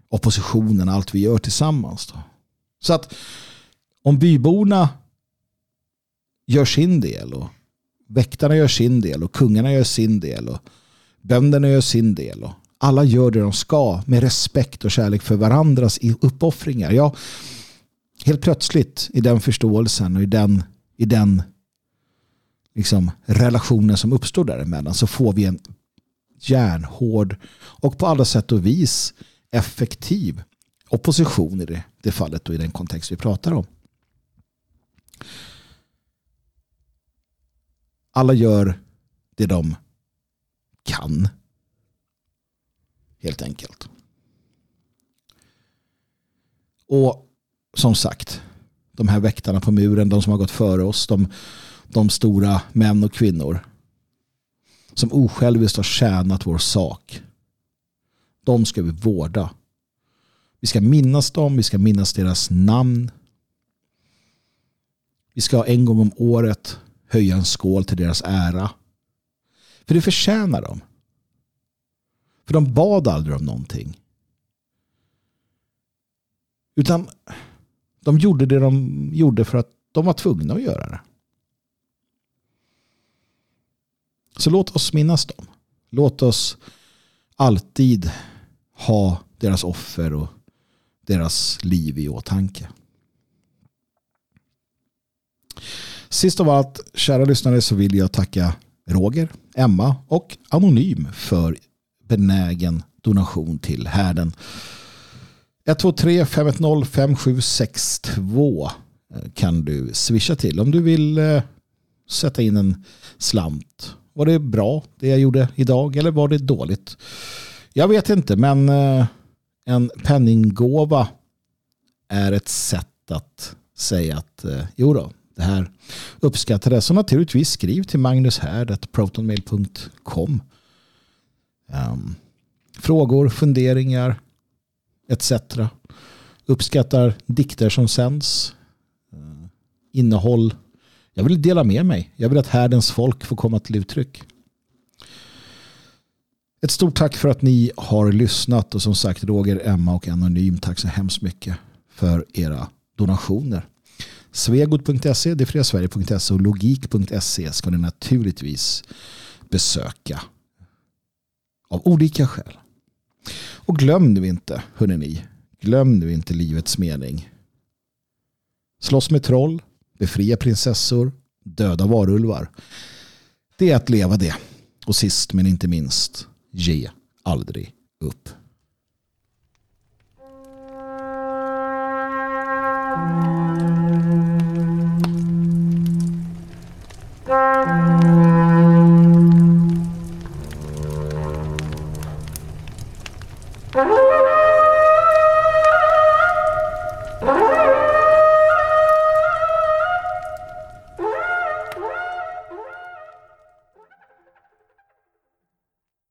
oppositionen, allt vi gör tillsammans. Då. Så att om byborna gör sin del och väktarna gör sin del och kungarna gör sin del och Bönderna gör sin del och alla gör det de ska med respekt och kärlek för varandras uppoffringar. Ja, helt plötsligt i den förståelsen och i den, i den liksom, relationen som uppstår däremellan så får vi en järnhård och på alla sätt och vis effektiv opposition i det, det fallet och i den kontext vi pratar om. Alla gör det de kan. Helt enkelt. Och som sagt, de här väktarna på muren, de som har gått före oss, de, de stora män och kvinnor som osjälviskt har tjänat vår sak. De ska vi vårda. Vi ska minnas dem, vi ska minnas deras namn. Vi ska en gång om året höja en skål till deras ära. För det förtjänar de. För de bad aldrig om någonting. Utan de gjorde det de gjorde för att de var tvungna att göra det. Så låt oss minnas dem. Låt oss alltid ha deras offer och deras liv i åtanke. Sist av allt, kära lyssnare, så vill jag tacka Roger, Emma och Anonym för benägen donation till härden. 123 510 5762 kan du swisha till om du vill eh, sätta in en slant. Var det bra det jag gjorde idag eller var det dåligt? Jag vet inte men eh, en penninggåva är ett sätt att säga att eh, jo då, det här uppskattades. Så naturligtvis skriv till magnushärd.protonmail.com um, ehm, Frågor, funderingar etc. Uppskattar dikter som sänds. Eh, innehåll. Jag vill dela med mig. Jag vill att härdens folk får komma till uttryck. Ett stort tack för att ni har lyssnat och som sagt Roger, Emma och Anonym tack så hemskt mycket för era donationer. Svegot.se, detfriasverige.se och logik.se ska ni naturligtvis besöka av olika skäl. Och glöm nu inte, hörrni, ni, glöm nu inte livets mening. Slåss med troll, befria prinsessor, döda varulvar. Det är att leva det. Och sist men inte minst, ge aldrig upp.